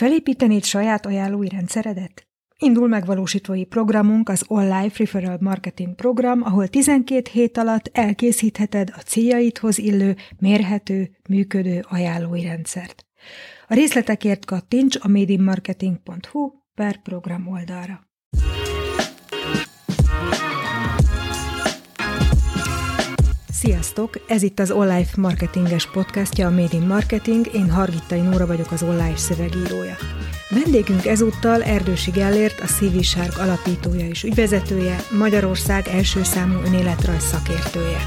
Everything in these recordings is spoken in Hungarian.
Felépítenéd saját ajánlói rendszeredet? Indul megvalósítói programunk az Life Referral Marketing program, ahol 12 hét alatt elkészítheted a céljaidhoz illő, mérhető, működő ajánlói rendszert. A részletekért kattints a madeinmarketing.hu per program oldalra. Sziasztok! Ez itt az Life marketinges podcastja, a Made in Marketing. Én Hargittai Nóra vagyok, az Life szövegírója. Vendégünk ezúttal Erdősi Gellért, a CV Shark alapítója és ügyvezetője, Magyarország első számú önéletrajz szakértője.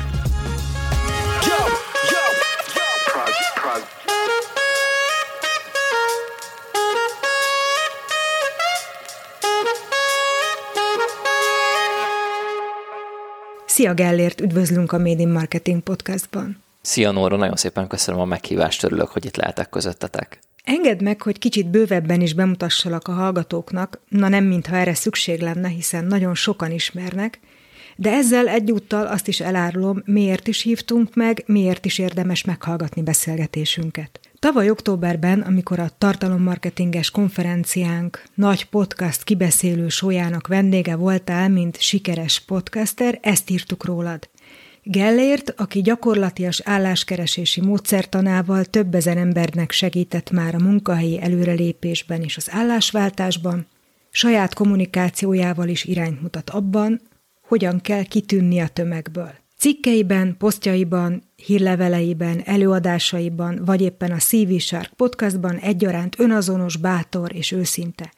Szia Gellért, üdvözlünk a Made in Marketing podcastban. Szia Nóra, nagyon szépen köszönöm a meghívást, örülök, hogy itt lehetek közöttetek. Engedd meg, hogy kicsit bővebben is bemutassalak a hallgatóknak, na nem mintha erre szükség lenne, hiszen nagyon sokan ismernek, de ezzel egyúttal azt is elárulom, miért is hívtunk meg, miért is érdemes meghallgatni beszélgetésünket. Tavaly októberben, amikor a tartalommarketinges konferenciánk nagy podcast kibeszélő sójának vendége voltál, mint sikeres podcaster, ezt írtuk rólad. Gellért, aki gyakorlatias álláskeresési módszertanával több ezer embernek segített már a munkahelyi előrelépésben és az állásváltásban, saját kommunikációjával is irányt mutat abban, hogyan kell kitűnni a tömegből. Cikkeiben, posztjaiban, hírleveleiben, előadásaiban, vagy éppen a CV Shark podcastban egyaránt önazonos, bátor és őszinte.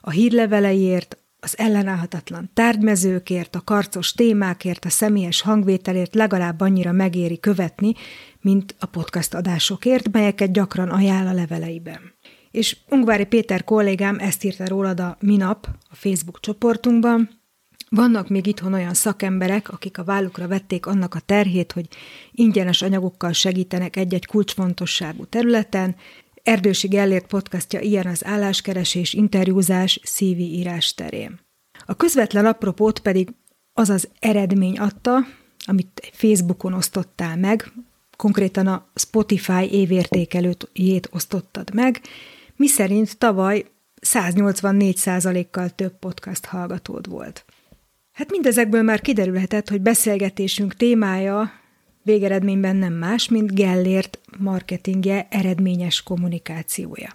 A hírleveleiért, az ellenállhatatlan tárgymezőkért, a karcos témákért, a személyes hangvételért legalább annyira megéri követni, mint a podcast adásokért, melyeket gyakran ajánl a leveleiben. És Ungvári Péter kollégám ezt írta rólad a Minap a Facebook csoportunkban, vannak még itthon olyan szakemberek, akik a vállukra vették annak a terhét, hogy ingyenes anyagokkal segítenek egy-egy kulcsfontosságú területen. Erdősi Gellért podcastja ilyen az álláskeresés, interjúzás, CV írás terén. A közvetlen apropót pedig az az eredmény adta, amit Facebookon osztottál meg, konkrétan a Spotify évértékelőjét osztottad meg, miszerint tavaly 184%-kal több podcast hallgatód volt. Hát mindezekből már kiderülhetett, hogy beszélgetésünk témája végeredményben nem más, mint Gellért marketingje eredményes kommunikációja.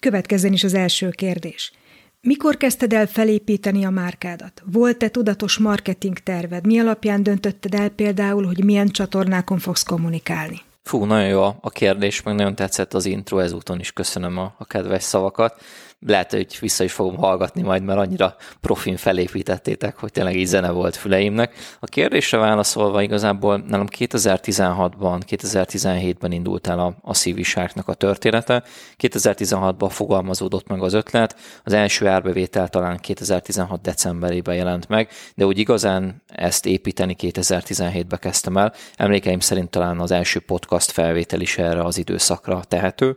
Következzen is az első kérdés. Mikor kezdted el felépíteni a márkádat? Volt-e tudatos marketing terved? Mi alapján döntötted el például, hogy milyen csatornákon fogsz kommunikálni? Fú, nagyon jó a kérdés, meg nagyon tetszett az intro, ezúton is köszönöm a, a kedves szavakat lehet, hogy vissza is fogom hallgatni majd, mert annyira profin felépítettétek, hogy tényleg így zene volt füleimnek. A kérdésre válaszolva igazából nálam 2016-ban, 2017-ben indult el a, a szívisárknak a története. 2016-ban fogalmazódott meg az ötlet, az első árbevétel talán 2016 decemberében jelent meg, de úgy igazán ezt építeni 2017-ben kezdtem el. Emlékeim szerint talán az első podcast felvétel is erre az időszakra tehető.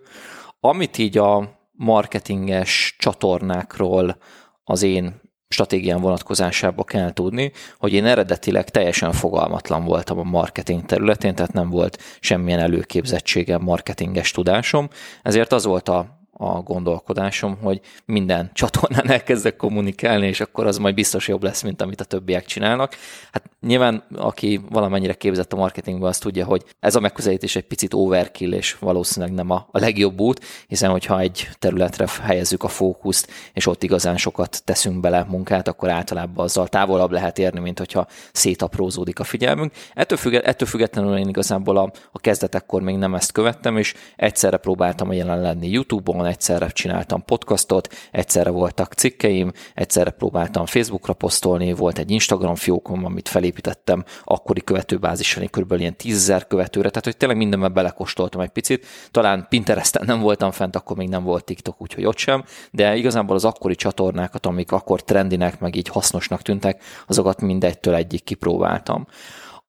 Amit így a marketinges csatornákról az én stratégián vonatkozásába kell tudni, hogy én eredetileg teljesen fogalmatlan voltam a marketing területén, tehát nem volt semmilyen előképzettségem, marketinges tudásom, ezért az volt a a gondolkodásom, hogy minden csatornán elkezdek kommunikálni, és akkor az majd biztos jobb lesz, mint amit a többiek csinálnak. Hát nyilván, aki valamennyire képzett a marketingben, az tudja, hogy ez a megközelítés egy picit overkill, és valószínűleg nem a, a legjobb út, hiszen hogyha egy területre helyezzük a fókuszt, és ott igazán sokat teszünk bele munkát, akkor általában azzal távolabb lehet érni, mint hogyha szétaprózódik a figyelmünk. Ettől, függet, ettől függetlenül én igazából a, a kezdetekkor még nem ezt követtem, és egyszerre próbáltam jelen lenni YouTube-on, egyszerre csináltam podcastot, egyszerre voltak cikkeim, egyszerre próbáltam Facebookra posztolni, volt egy Instagram fiókom, amit felépítettem akkori követőbázissal, kb. ilyen tízzer követőre, tehát hogy tényleg mindenben belekostoltam egy picit. Talán Pinteresten nem voltam fent, akkor még nem volt TikTok, úgyhogy ott sem, de igazából az akkori csatornákat, amik akkor trendinek, meg így hasznosnak tűntek, azokat mindegytől egyik kipróbáltam.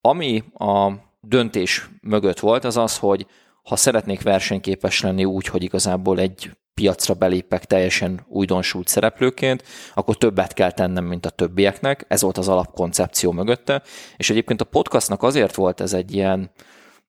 Ami a döntés mögött volt, az az, hogy ha szeretnék versenyképes lenni úgy, hogy igazából egy piacra belépek teljesen újdonsult szereplőként, akkor többet kell tennem, mint a többieknek. Ez volt az alapkoncepció mögötte. És egyébként a podcastnak azért volt ez egy ilyen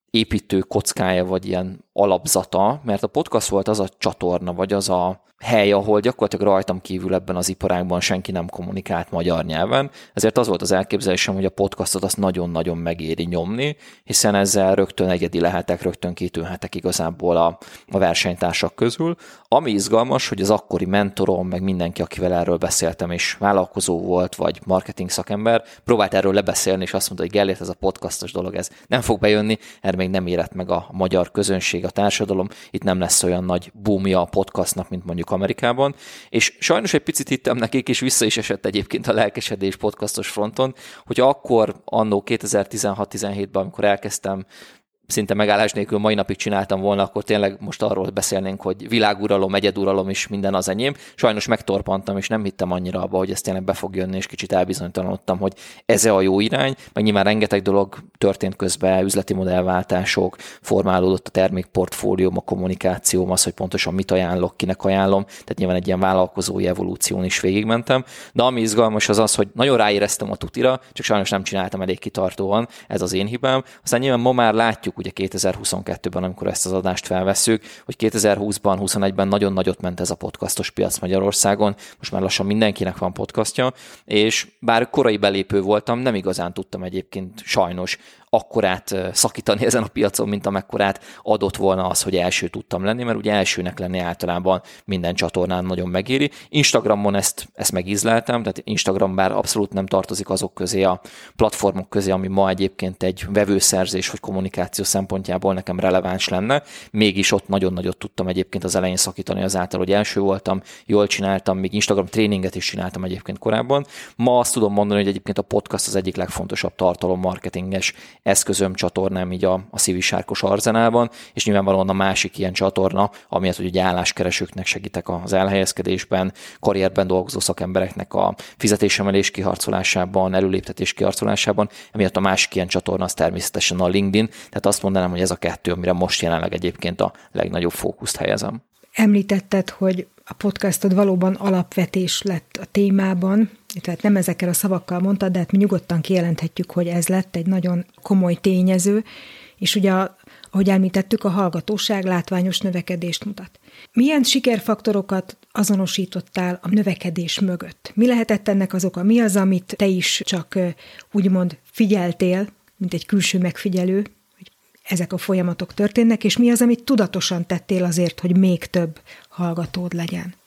építő kockája, vagy ilyen alapzata, mert a podcast volt az a csatorna, vagy az a hely, ahol gyakorlatilag rajtam kívül ebben az iparágban senki nem kommunikált magyar nyelven, ezért az volt az elképzelésem, hogy a podcastot azt nagyon-nagyon megéri nyomni, hiszen ezzel rögtön egyedi lehetek, rögtön kitűnhetek igazából a, a versenytársak közül. Ami izgalmas, hogy az akkori mentorom, meg mindenki, akivel erről beszéltem, és vállalkozó volt, vagy marketing szakember, próbált erről lebeszélni, és azt mondta, hogy Gellért, ez a podcastos dolog, ez nem fog bejönni, erre még nem érett meg a magyar közönség, a társadalom, itt nem lesz olyan nagy boomja a podcastnak, mint mondjuk Amerikában, és sajnos egy picit hittem nekik, és vissza is esett egyébként a lelkesedés podcastos fronton, hogy akkor annó 2016-17-ben, amikor elkezdtem szinte megállás nélkül mai napig csináltam volna, akkor tényleg most arról beszélnénk, hogy világuralom, egyeduralom is minden az enyém. Sajnos megtorpantam, és nem hittem annyira abba, hogy ez tényleg be fog jönni, és kicsit elbizonytalanodtam, hogy ez a jó irány. Meg nyilván rengeteg dolog történt közben, üzleti modellváltások, formálódott a termékportfólióm, a kommunikációm, az, hogy pontosan mit ajánlok, kinek ajánlom. Tehát nyilván egy ilyen vállalkozói evolúción is végigmentem. De ami izgalmas az az, hogy nagyon ráéreztem a tutira, csak sajnos nem csináltam elég kitartóan, ez az én hibám. Aztán nyilván ma már látjuk, ugye 2022-ben, amikor ezt az adást felvesszük, hogy 2020-ban, 21-ben nagyon nagyot ment ez a podcastos piac Magyarországon, most már lassan mindenkinek van podcastja, és bár korai belépő voltam, nem igazán tudtam egyébként sajnos akkorát szakítani ezen a piacon, mint amekkorát adott volna az, hogy első tudtam lenni, mert ugye elsőnek lenni általában minden csatornán nagyon megéri. Instagramon ezt, ezt megízleltem, tehát Instagram bár abszolút nem tartozik azok közé a platformok közé, ami ma egyébként egy vevőszerzés vagy kommunikáció szempontjából nekem releváns lenne, mégis ott nagyon nagyot tudtam egyébként az elején szakítani azáltal, hogy első voltam, jól csináltam, még Instagram tréninget is csináltam egyébként korábban. Ma azt tudom mondani, hogy egyébként a podcast az egyik legfontosabb tartalommarketinges eszközöm, csatornám így a, a sárkos arzenálban, és nyilvánvalóan a másik ilyen csatorna, amiatt, hogy ugye álláskeresőknek segítek az elhelyezkedésben, karrierben dolgozó szakembereknek a fizetésemelés kiharcolásában, előléptetés kiharcolásában, emiatt a másik ilyen csatorna az természetesen a LinkedIn, tehát azt mondanám, hogy ez a kettő, amire most jelenleg egyébként a legnagyobb fókuszt helyezem. Említetted, hogy a podcastod valóban alapvetés lett a témában, tehát nem ezekkel a szavakkal mondtad, de hát mi nyugodtan kijelenthetjük, hogy ez lett egy nagyon komoly tényező, és ugye, ahogy említettük, a hallgatóság látványos növekedést mutat. Milyen sikerfaktorokat azonosítottál a növekedés mögött? Mi lehetett ennek az oka? Mi az, amit te is csak úgymond figyeltél, mint egy külső megfigyelő, ezek a folyamatok történnek, és mi az, amit tudatosan tettél azért, hogy még több hallgatód legyen?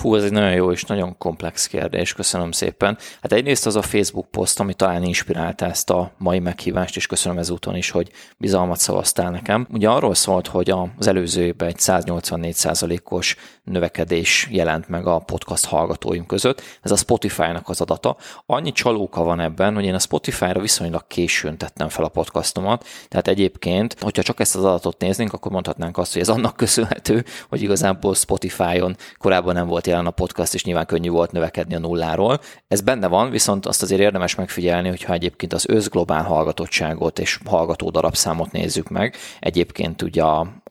Fú, ez egy nagyon jó és nagyon komplex kérdés, köszönöm szépen. Hát egyrészt az a Facebook poszt, ami talán inspirálta ezt a mai meghívást, és köszönöm ezúton is, hogy bizalmat szavaztál nekem. Ugye arról szólt, hogy az előző évben egy 184%-os növekedés jelent meg a podcast hallgatóim között. Ez a Spotify-nak az adata. Annyi csalóka van ebben, hogy én a Spotify-ra viszonylag későn tettem fel a podcastomat, tehát egyébként, hogyha csak ezt az adatot néznénk, akkor mondhatnánk azt, hogy ez annak köszönhető, hogy igazából Spotify-on korábban nem volt jelen a podcast, és nyilván könnyű volt növekedni a nulláról. Ez benne van, viszont azt azért érdemes megfigyelni, hogyha egyébként az összglobál hallgatottságot és hallgató darabszámot nézzük meg, egyébként ugye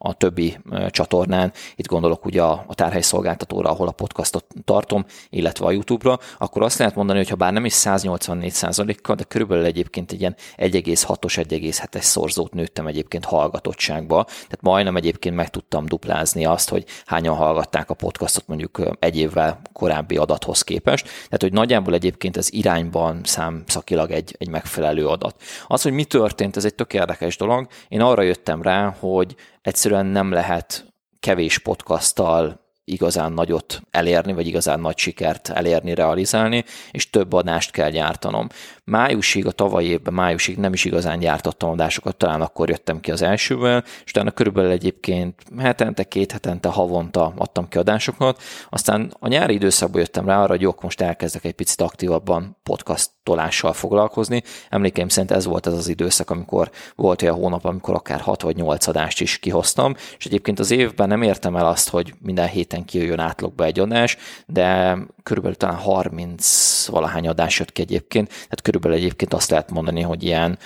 a többi csatornán, itt gondolok ugye a, a tárhely szolgáltatóra, ahol a podcastot tartom, illetve a YouTube-ra, akkor azt lehet mondani, hogy ha bár nem is 184 kal de körülbelül egyébként egy ilyen 1,6-os, 1,7-es szorzót nőttem egyébként hallgatottságba, tehát majdnem egyébként meg tudtam duplázni azt, hogy hányan hallgatták a podcastot mondjuk egy évvel korábbi adathoz képest. Tehát, hogy nagyjából egyébként ez irányban számszakilag egy, egy megfelelő adat. Az, hogy mi történt, ez egy tök érdekes dolog. Én arra jöttem rá, hogy egyszerűen nem lehet kevés podcasttal igazán nagyot elérni, vagy igazán nagy sikert elérni, realizálni, és több adást kell gyártanom. Májusig, a tavalyi évben májusig nem is igazán gyártottam adásokat, talán akkor jöttem ki az elsővel, és utána körülbelül egyébként hetente, két hetente, havonta adtam ki adásokat, aztán a nyári időszakban jöttem rá arra, hogy jó, most elkezdek egy picit aktívabban podcastolással foglalkozni. Emlékeim szerint ez volt az az időszak, amikor volt olyan hónap, amikor akár 6 vagy 8 adást is kihoztam, és egyébként az évben nem értem el azt, hogy minden héten kijöjjön átlagba egy adás, de körülbelül talán 30 valahány adás jött ki egyébként, tehát körülbelül körülbelül egyébként azt lehet mondani, hogy ilyen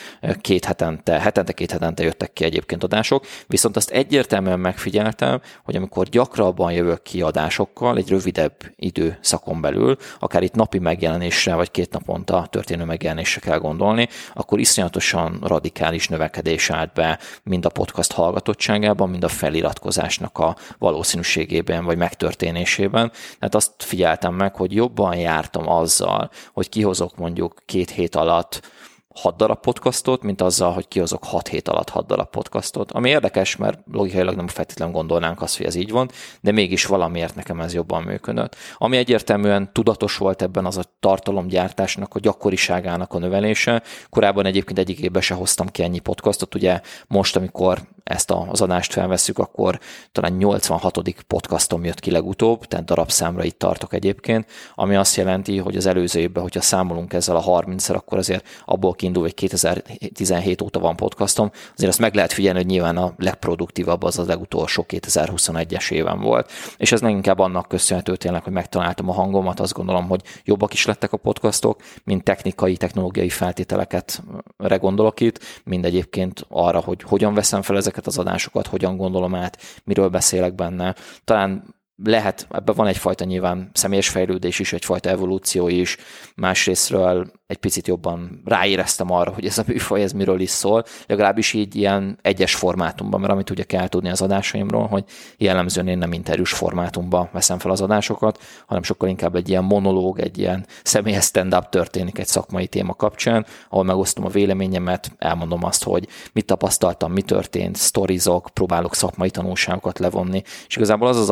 két hetente, hetente két hetente jöttek ki egyébként adások, viszont azt egyértelműen megfigyeltem, hogy amikor gyakrabban jövök ki adásokkal, egy rövidebb időszakon belül, akár itt napi megjelenésre, vagy két naponta történő megjelenésre kell gondolni, akkor iszonyatosan radikális növekedés állt be mind a podcast hallgatottságában, mind a feliratkozásnak a valószínűségében, vagy megtörténésében. Tehát azt figyeltem meg, hogy jobban jártam azzal, hogy kihozok mondjuk két hét alatt 6 darab podcastot, mint azzal, hogy kihozok 6 hét alatt 6 darab podcastot. Ami érdekes, mert logikailag nem feltétlenül gondolnánk azt, hogy ez így van, de mégis valamiért nekem ez jobban működött. Ami egyértelműen tudatos volt ebben az a tartalomgyártásnak, a gyakoriságának a növelése. Korábban egyébként egyik évben se hoztam ki ennyi podcastot, ugye most, amikor ezt az adást felveszük, akkor talán 86. podcastom jött ki legutóbb, tehát darabszámra itt tartok egyébként, ami azt jelenti, hogy az előző évben, hogyha számolunk ezzel a 30 akkor azért abból kiindul, hogy 2017 óta van podcastom, azért azt meg lehet figyelni, hogy nyilván a legproduktívabb az a legutolsó 2021-es éven volt. És ez leginkább annak köszönhető tényleg, hogy megtaláltam a hangomat, azt gondolom, hogy jobbak is lettek a podcastok, mint technikai, technológiai feltételeket gondolok itt, mind egyébként arra, hogy hogyan veszem fel ezeket az adásokat, hogyan gondolom át, miről beszélek benne. Talán lehet, ebben van egyfajta nyilván személyes fejlődés is, egyfajta evolúció is, másrésztről egy picit jobban ráéreztem arra, hogy ez a műfaj ez miről is szól, legalábbis így ilyen egyes formátumban, mert amit ugye kell tudni az adásaimról, hogy jellemzően én nem interjús formátumban veszem fel az adásokat, hanem sokkal inkább egy ilyen monológ, egy ilyen személyes stand-up történik egy szakmai téma kapcsán, ahol megosztom a véleményemet, elmondom azt, hogy mit tapasztaltam, mi történt, sztorizok, próbálok szakmai tanulságokat levonni, és igazából az az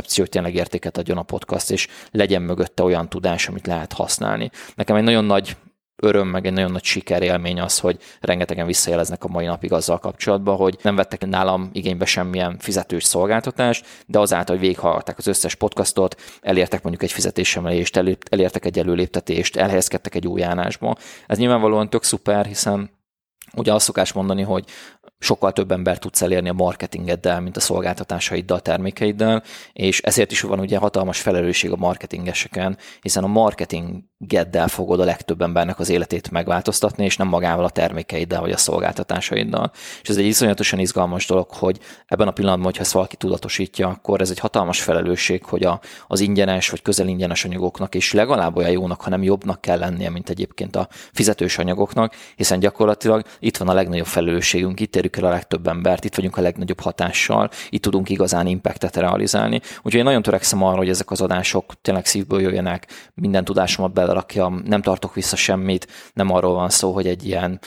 alapkoncepció, hogy tényleg értéket adjon a podcast, és legyen mögötte olyan tudás, amit lehet használni. Nekem egy nagyon nagy öröm, meg egy nagyon nagy sikerélmény az, hogy rengetegen visszajeleznek a mai napig azzal kapcsolatban, hogy nem vettek nálam igénybe semmilyen fizetős szolgáltatást, de azáltal, hogy végighallgatták az összes podcastot, elértek mondjuk egy fizetésemelést, elértek egy előléptetést, elhelyezkedtek egy új állásba. Ez nyilvánvalóan tök szuper, hiszen Ugye azt szokás mondani, hogy sokkal több ember tudsz elérni a marketingeddel, mint a szolgáltatásaiddal, a termékeiddel, és ezért is van ugye hatalmas felelősség a marketingeseken, hiszen a marketingeddel fogod a legtöbb embernek az életét megváltoztatni, és nem magával a termékeiddel vagy a szolgáltatásaiddal. És ez egy iszonyatosan izgalmas dolog, hogy ebben a pillanatban, hogyha ezt valaki tudatosítja, akkor ez egy hatalmas felelősség, hogy a, az ingyenes vagy közel ingyenes anyagoknak is legalább olyan jónak, hanem jobbnak kell lennie, mint egyébként a fizetős anyagoknak, hiszen gyakorlatilag itt van a legnagyobb felelősségünk, itt érjük el a legtöbb embert, itt vagyunk a legnagyobb hatással, itt tudunk igazán impactet realizálni. Úgyhogy én nagyon törekszem arra, hogy ezek az adások tényleg szívből jöjjenek, minden tudásomat belerakjam, nem tartok vissza semmit, nem arról van szó, hogy egy ilyen,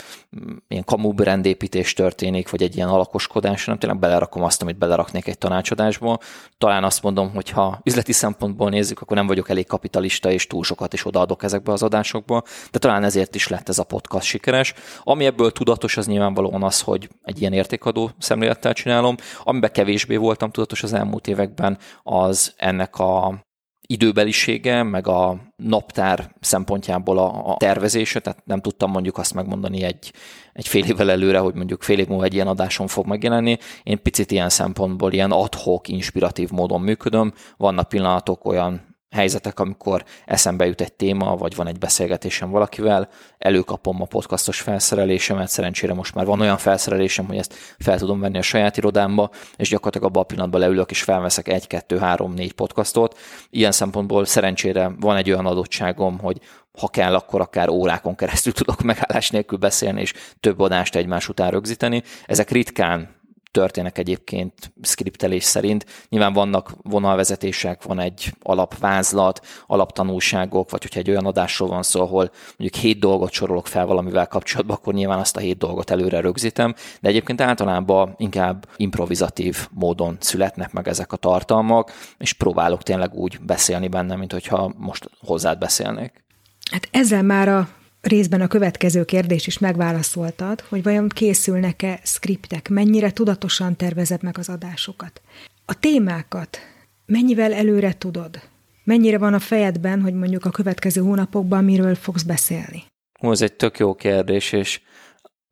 ilyen kamu brandépítés történik, vagy egy ilyen alakoskodás, hanem tényleg belerakom azt, amit beleraknék egy tanácsadásba. Talán azt mondom, hogy ha üzleti szempontból nézzük, akkor nem vagyok elég kapitalista, és túl sokat is odaadok ezekbe az adásokba, de talán ezért is lett ez a podcast sikeres. Ami ebből tudatos, az nyilvánvalóan az, hogy ilyen értékadó szemlélettel csinálom. Amiben kevésbé voltam tudatos az elmúlt években, az ennek a időbelisége, meg a naptár szempontjából a, a tervezése, tehát nem tudtam mondjuk azt megmondani egy, egy fél évvel előre, hogy mondjuk fél év múlva egy ilyen adáson fog megjelenni. Én picit ilyen szempontból ilyen adhok, inspiratív módon működöm. Vannak pillanatok olyan helyzetek, amikor eszembe jut egy téma, vagy van egy beszélgetésem valakivel, előkapom a podcastos felszerelésemet, szerencsére most már van olyan felszerelésem, hogy ezt fel tudom venni a saját irodámba, és gyakorlatilag abban a pillanatban leülök, és felveszek egy, kettő, három, négy podcastot. Ilyen szempontból szerencsére van egy olyan adottságom, hogy ha kell, akkor akár órákon keresztül tudok megállás nélkül beszélni, és több adást egymás után rögzíteni. Ezek ritkán történnek egyébként skriptelés szerint. Nyilván vannak vonalvezetések, van egy alapvázlat, alaptanulságok, vagy hogyha egy olyan adásról van szó, ahol mondjuk hét dolgot sorolok fel valamivel kapcsolatban, akkor nyilván azt a hét dolgot előre rögzítem, de egyébként általában inkább improvizatív módon születnek meg ezek a tartalmak, és próbálok tényleg úgy beszélni benne, mint hogyha most hozzád beszélnék. Hát ezzel már a részben a következő kérdés is megválaszoltad, hogy vajon készülnek-e skriptek, mennyire tudatosan tervezed meg az adásokat. A témákat mennyivel előre tudod? Mennyire van a fejedben, hogy mondjuk a következő hónapokban miről fogsz beszélni? Hú, ez egy tök jó kérdés, és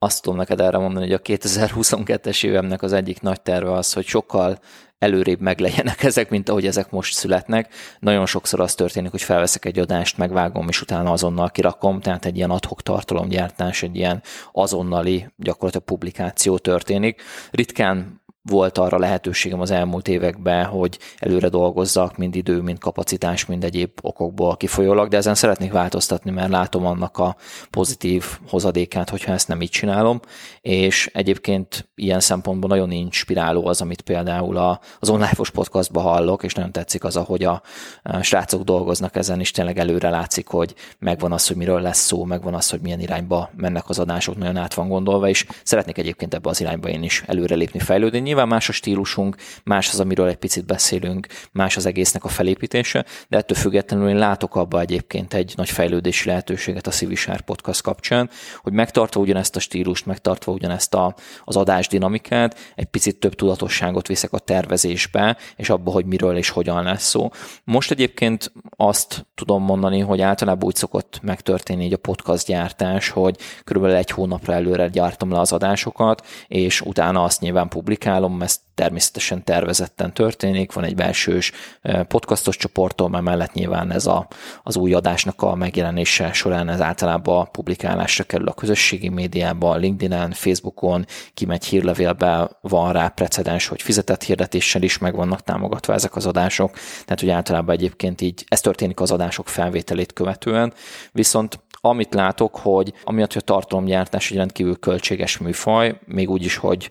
azt tudom neked erre mondani, hogy a 2022-es évemnek az egyik nagy terve az, hogy sokkal előrébb meglegyenek ezek, mint ahogy ezek most születnek. Nagyon sokszor az történik, hogy felveszek egy adást, megvágom, és utána azonnal kirakom, tehát egy ilyen adhok tartalomgyártás, egy ilyen azonnali gyakorlatilag publikáció történik. Ritkán volt arra lehetőségem az elmúlt években, hogy előre dolgozzak, mind idő, mind kapacitás, mind egyéb okokból kifolyólag, de ezen szeretnék változtatni, mert látom annak a pozitív hozadékát, hogyha ezt nem így csinálom, és egyébként ilyen szempontból nagyon inspiráló az, amit például az online podcastban hallok, és nagyon tetszik az, ahogy a srácok dolgoznak ezen, és tényleg előre látszik, hogy megvan az, hogy miről lesz szó, megvan az, hogy milyen irányba mennek az adások, nagyon át van gondolva, és szeretnék egyébként ebbe az irányba én is előrelépni, fejlődni Nyilván más a stílusunk, más az, amiről egy picit beszélünk, más az egésznek a felépítése, de ettől függetlenül én látok abba egyébként egy nagy fejlődési lehetőséget a Civisár podcast kapcsán, hogy megtartva ugyanezt a stílust, megtartva ugyanezt a, az adás dinamikát, egy picit több tudatosságot viszek a tervezésbe, és abba, hogy miről és hogyan lesz szó. Most egyébként azt tudom mondani, hogy általában úgy szokott megtörténni így a podcast gyártás, hogy körülbelül egy hónapra előre gyártom le az adásokat, és utána azt nyilván publikál, csinálom, ezt természetesen tervezetten történik, van egy belsős podcastos csoportom, mellett nyilván ez a, az új adásnak a megjelenése során ez általában publikálásra kerül a közösségi médiában, LinkedIn-en, Facebookon, kimegy hírlevélbe, van rá precedens, hogy fizetett hirdetéssel is meg vannak támogatva ezek az adások, tehát hogy általában egyébként így ez történik az adások felvételét követően, viszont amit látok, hogy amiatt, hogy a tartalomgyártás egy rendkívül költséges műfaj, még úgy is, hogy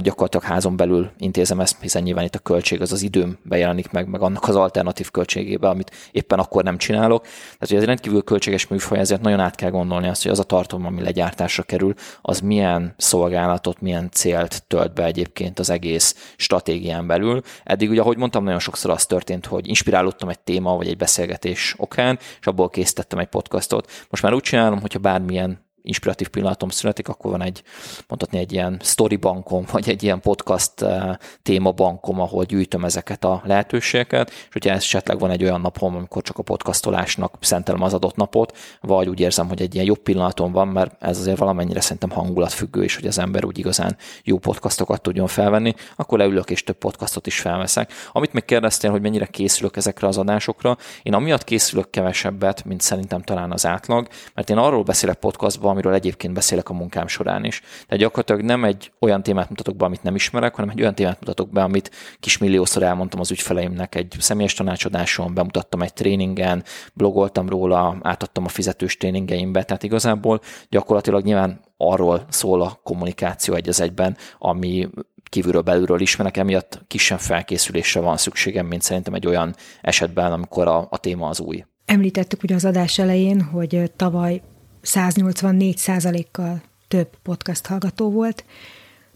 gyakorlatilag házon belül intézem ezt, hiszen nyilván itt a költség az az időm bejelenik meg, meg annak az alternatív költségébe, amit éppen akkor nem csinálok. Tehát, hogy ez rendkívül költséges műfaj, ezért nagyon át kell gondolni azt, hogy az a tartalom, ami legyártásra kerül, az milyen szolgálatot, milyen célt tölt be egyébként az egész stratégián belül. Eddig ugye, ahogy mondtam, nagyon sokszor az történt, hogy inspirálódtam egy téma vagy egy beszélgetés okán, és abból készítettem egy podcastot. Most már úgy csinálom, hogyha bármilyen inspiratív pillanatom születik, akkor van egy, mondhatni egy ilyen story bankom, vagy egy ilyen podcast eh, témabankom, ahol gyűjtöm ezeket a lehetőségeket, és hogyha esetleg van egy olyan napom, amikor csak a podcastolásnak szentelem az adott napot, vagy úgy érzem, hogy egy ilyen jobb pillanatom van, mert ez azért valamennyire szerintem hangulatfüggő is, hogy az ember úgy igazán jó podcastokat tudjon felvenni, akkor leülök és több podcastot is felveszek. Amit még kérdeztél, hogy mennyire készülök ezekre az adásokra, én amiatt készülök kevesebbet, mint szerintem talán az átlag, mert én arról beszélek podcastban, amiről egyébként beszélek a munkám során is. Tehát gyakorlatilag nem egy olyan témát mutatok be, amit nem ismerek, hanem egy olyan témát mutatok be, amit kismilliószor elmondtam az ügyfeleimnek egy személyes tanácsadáson, bemutattam egy tréningen, blogoltam róla, átadtam a fizetős tréningeimbe, tehát igazából gyakorlatilag nyilván arról szól a kommunikáció egy az egyben, ami kívülről belülről ismerek, emiatt kisebb felkészülésre van szükségem, mint szerintem egy olyan esetben, amikor a, a téma az új. Említettük ugye az adás elején, hogy tavaly 184 százalékkal több podcast hallgató volt.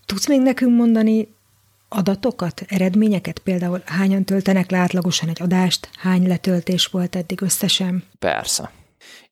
Tudsz még nekünk mondani adatokat, eredményeket? Például hányan töltenek le átlagosan egy adást, hány letöltés volt eddig összesen? Persze.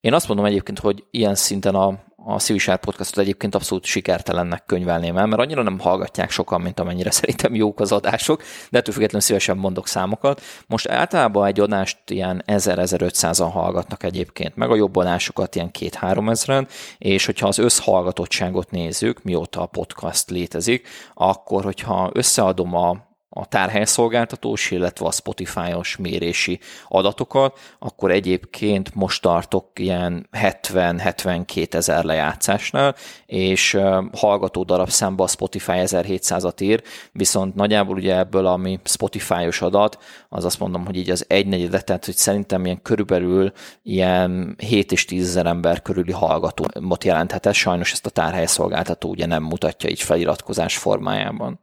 Én azt mondom egyébként, hogy ilyen szinten a, a Civisár podcastot egyébként abszolút sikertelennek könyvelném el, mert annyira nem hallgatják sokan, mint amennyire szerintem jók az adások, de ettől függetlenül szívesen mondok számokat. Most általában egy adást ilyen 1000-1500-an hallgatnak egyébként, meg a jobb adásokat ilyen 2-3 ezeren, és hogyha az összhallgatottságot nézzük, mióta a podcast létezik, akkor hogyha összeadom a a tárhelyszolgáltatós, illetve a Spotify-os mérési adatokat, akkor egyébként most tartok ilyen 70-72 ezer lejátszásnál, és hallgató darab számba a Spotify 1700-at ír, viszont nagyjából ugye ebből, ami Spotify-os adat, az azt mondom, hogy így az egynegyedet, tehát hogy szerintem ilyen körülbelül ilyen 7 és 10 ezer ember körüli hallgatót jelenthet ez, sajnos ezt a tárhelyszolgáltató ugye nem mutatja így feliratkozás formájában.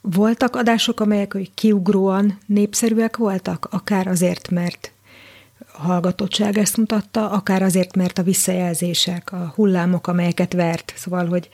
Voltak adások, amelyek hogy kiugróan népszerűek voltak, akár azért, mert hallgatottság ezt mutatta, akár azért, mert a visszajelzések, a hullámok, amelyeket vert, szóval, hogy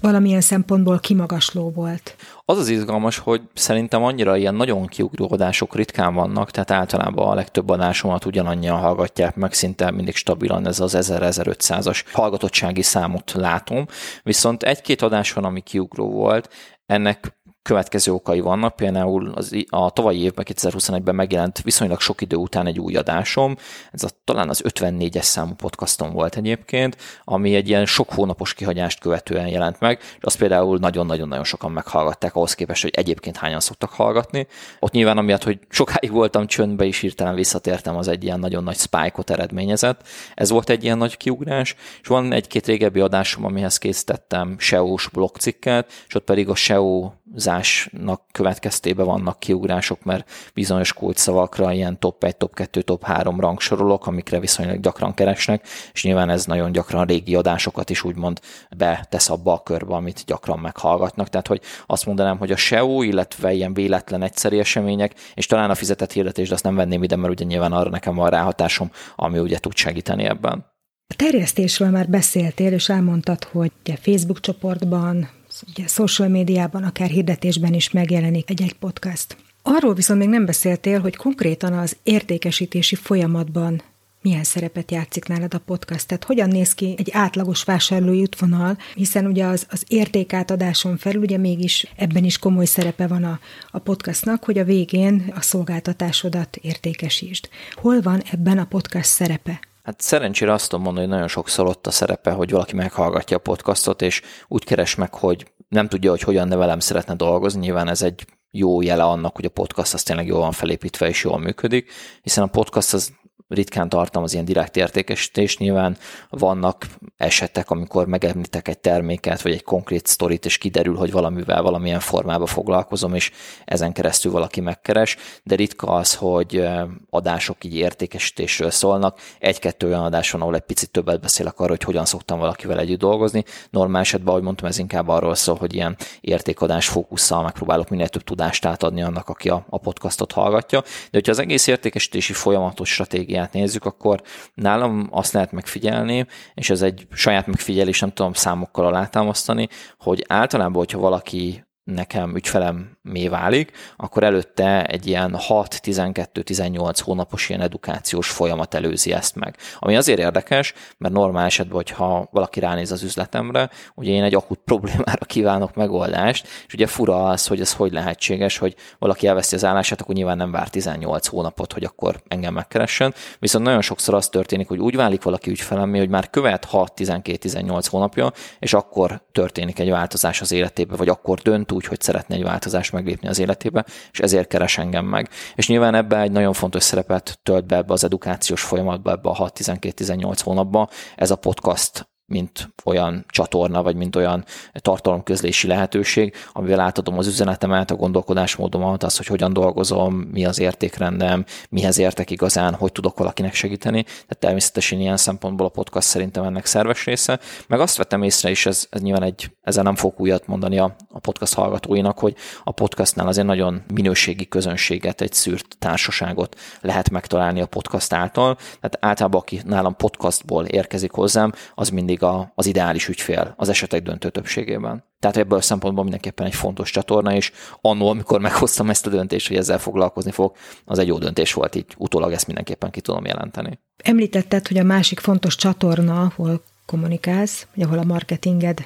valamilyen szempontból kimagasló volt. Az az izgalmas, hogy szerintem annyira ilyen nagyon kiugró adások ritkán vannak, tehát általában a legtöbb adásomat ugyanannyian hallgatják meg, szinte mindig stabilan ez az 1000-1500-as hallgatottsági számot látom, viszont egy-két adás van, ami kiugró volt, ennek következő okai vannak, például az, a tavalyi évben, 2021-ben megjelent viszonylag sok idő után egy új adásom, ez a, talán az 54-es számú podcastom volt egyébként, ami egy ilyen sok hónapos kihagyást követően jelent meg, és azt például nagyon-nagyon-nagyon sokan meghallgatták ahhoz képest, hogy egyébként hányan szoktak hallgatni. Ott nyilván amiatt, hogy sokáig voltam csöndbe, és hirtelen visszatértem, az egy ilyen nagyon nagy spike-ot eredményezett. Ez volt egy ilyen nagy kiugrás, és van egy-két régebbi adásom, amihez készítettem SEO-s blogcikket, és ott pedig a SEO zásnak következtében vannak kiugrások, mert bizonyos kulcsszavakra ilyen top 1, top 2, top 3 rangsorolok, amikre viszonylag gyakran keresnek, és nyilván ez nagyon gyakran régi adásokat is úgymond betesz abba a körbe, amit gyakran meghallgatnak. Tehát, hogy azt mondanám, hogy a SEO, illetve ilyen véletlen egyszeri események, és talán a fizetett hirdetés, de azt nem venném ide, mert ugye nyilván arra nekem van ráhatásom, ami ugye tud segíteni ebben. A terjesztésről már beszéltél, és elmondtad, hogy Facebook csoportban, ugye social médiában, akár hirdetésben is megjelenik egy-egy podcast. Arról viszont még nem beszéltél, hogy konkrétan az értékesítési folyamatban milyen szerepet játszik nálad a podcast? Tehát hogyan néz ki egy átlagos vásárlói útvonal, hiszen ugye az, az értékátadáson felül ugye mégis ebben is komoly szerepe van a, a podcastnak, hogy a végén a szolgáltatásodat értékesítsd. Hol van ebben a podcast szerepe? Hát szerencsére azt tudom mondani, hogy nagyon sokszor ott a szerepe, hogy valaki meghallgatja a podcastot, és úgy keres meg, hogy nem tudja, hogy hogyan nevelem szeretne dolgozni. Nyilván ez egy jó jele annak, hogy a podcast az tényleg jól van felépítve és jól működik, hiszen a podcast az ritkán tartalmaz ilyen direkt értékesítést. Nyilván vannak esetek, amikor megemlítek egy terméket, vagy egy konkrét sztorit, és kiderül, hogy valamivel valamilyen formában foglalkozom, és ezen keresztül valaki megkeres, de ritka az, hogy adások így értékesítésről szólnak. Egy-kettő olyan adás van, ahol egy picit többet beszélek arról, hogy hogyan szoktam valakivel együtt dolgozni. Normál esetben, ahogy mondtam, ez inkább arról szól, hogy ilyen értékadás fókusszal megpróbálok minél több tudást átadni annak, aki a, a podcastot hallgatja. De hogyha az egész értékesítési folyamatos stratégia stratégiát nézzük, akkor nálam azt lehet megfigyelni, és ez egy saját megfigyelés, nem tudom számokkal alátámasztani, hogy általában, hogyha valaki nekem ügyfelem mi válik, akkor előtte egy ilyen 6-12-18 hónapos ilyen edukációs folyamat előzi ezt meg. Ami azért érdekes, mert normál esetben, hogyha valaki ránéz az üzletemre, ugye én egy akut problémára kívánok megoldást, és ugye fura az, hogy ez hogy lehetséges, hogy valaki elveszi az állását, akkor nyilván nem vár 18 hónapot, hogy akkor engem megkeressen. Viszont nagyon sokszor az történik, hogy úgy válik valaki ügyfelemé, hogy már követ 6-12-18 hónapja, és akkor történik egy változás az életébe, vagy akkor dönt úgy, hogy szeretne egy változást meglépni az életébe, és ezért keres engem meg. És nyilván ebbe egy nagyon fontos szerepet tölt be ebbe az edukációs folyamatba, ebbe a 6-12-18 hónapba. Ez a podcast mint olyan csatorna, vagy mint olyan tartalomközlési lehetőség, amivel átadom az üzenetemet, a gondolkodásmódomat, az, hogy hogyan dolgozom, mi az értékrendem, mihez értek igazán, hogy tudok valakinek segíteni. Tehát természetesen ilyen szempontból a podcast szerintem ennek szerves része. Meg azt vettem észre is, ez, ez nyilván egy, ezzel nem fog újat mondani a, a podcast hallgatóinak, hogy a podcastnál azért nagyon minőségi közönséget, egy szűrt társaságot lehet megtalálni a podcast által. Tehát általában, aki nálam podcastból érkezik hozzám, az mindig mindig a, az ideális ügyfél az esetek döntő többségében. Tehát ebből a szempontból mindenképpen egy fontos csatorna, és annó, amikor meghoztam ezt a döntést, hogy ezzel foglalkozni fog, az egy jó döntés volt, így utólag ezt mindenképpen ki tudom jelenteni. Említetted, hogy a másik fontos csatorna, ahol kommunikálsz, vagy ahol a marketinged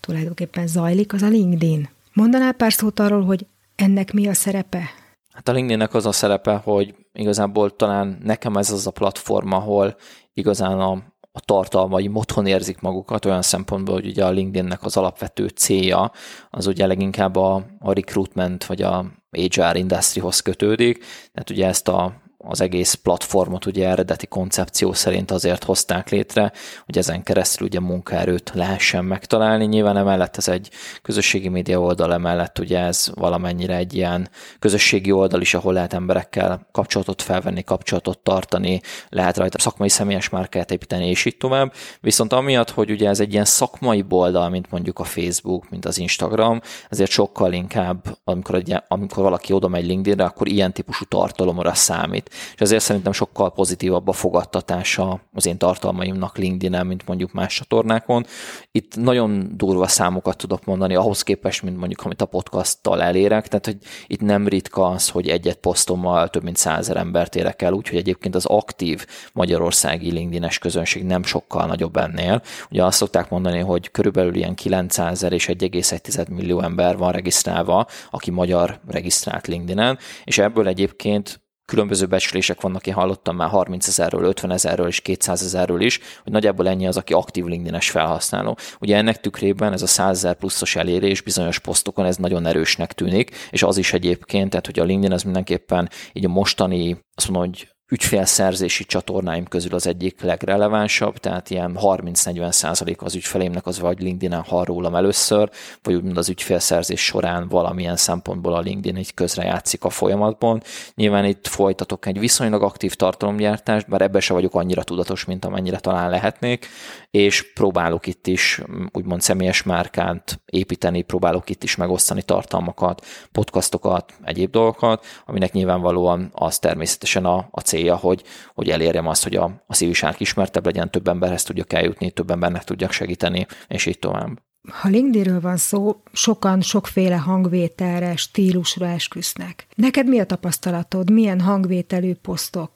tulajdonképpen zajlik, az a LinkedIn. Mondanál pár szót arról, hogy ennek mi a szerepe? Hát a LinkedInnek az a szerepe, hogy igazából talán nekem ez az a platform, ahol igazán a, a tartalmai moton érzik magukat, olyan szempontból, hogy ugye a LinkedInnek az alapvető célja az ugye leginkább a, a recruitment vagy a HR industryhoz kötődik, tehát ugye ezt a az egész platformot ugye eredeti koncepció szerint azért hozták létre, hogy ezen keresztül ugye munkaerőt lehessen megtalálni. Nyilván emellett ez egy közösségi média oldal, emellett ugye ez valamennyire egy ilyen közösségi oldal is, ahol lehet emberekkel kapcsolatot felvenni, kapcsolatot tartani, lehet rajta szakmai személyes márkát építeni, és így tovább. Viszont amiatt, hogy ugye ez egy ilyen szakmai oldal, mint mondjuk a Facebook, mint az Instagram, ezért sokkal inkább, amikor, egy, amikor valaki oda megy LinkedInre, akkor ilyen típusú tartalomra számít. Itt. És ezért szerintem sokkal pozitívabb a fogadtatása az én tartalmaimnak LinkedIn-en, mint mondjuk más csatornákon. Itt nagyon durva számokat tudok mondani ahhoz képest, mint mondjuk amit a podcasttal elérek, tehát hogy itt nem ritka az, hogy egyet posztommal több mint százer embert érek el, úgyhogy egyébként az aktív magyarországi LinkedIn-es közönség nem sokkal nagyobb ennél. Ugye azt szokták mondani, hogy körülbelül ilyen 900 és 1,1 millió ember van regisztrálva, aki magyar regisztrált LinkedIn-en, és ebből egyébként különböző becslések vannak, én hallottam már 30 ezerről, 50 ezerről és 200 ezerről is, hogy nagyjából ennyi az, aki aktív LinkedIn-es felhasználó. Ugye ennek tükrében ez a 100 ezer pluszos elérés bizonyos posztokon ez nagyon erősnek tűnik, és az is egyébként, tehát hogy a LinkedIn az mindenképpen így a mostani, azt mondom, hogy ügyfélszerzési csatornáim közül az egyik legrelevánsabb, tehát ilyen 30-40 százalék az ügyfeleimnek az vagy LinkedIn-en hall rólam először, vagy úgymond az ügyfélszerzés során valamilyen szempontból a LinkedIn egy közrejátszik a folyamatban. Nyilván itt folytatok egy viszonylag aktív tartalomgyártást, bár ebben se vagyok annyira tudatos, mint amennyire talán lehetnék, és próbálok itt is úgymond személyes márkánt építeni, próbálok itt is megosztani tartalmakat, podcastokat, egyéb dolgokat, aminek nyilvánvalóan az természetesen a, a cél célja, hogy, hogy elérjem azt, hogy a, a szívviság ismertebb legyen, több emberhez tudjak eljutni, több embernek tudjak segíteni, és így tovább. Ha LinkedInről van szó, sokan sokféle hangvételre, stílusra esküsznek. Neked mi a tapasztalatod? Milyen hangvételű posztok,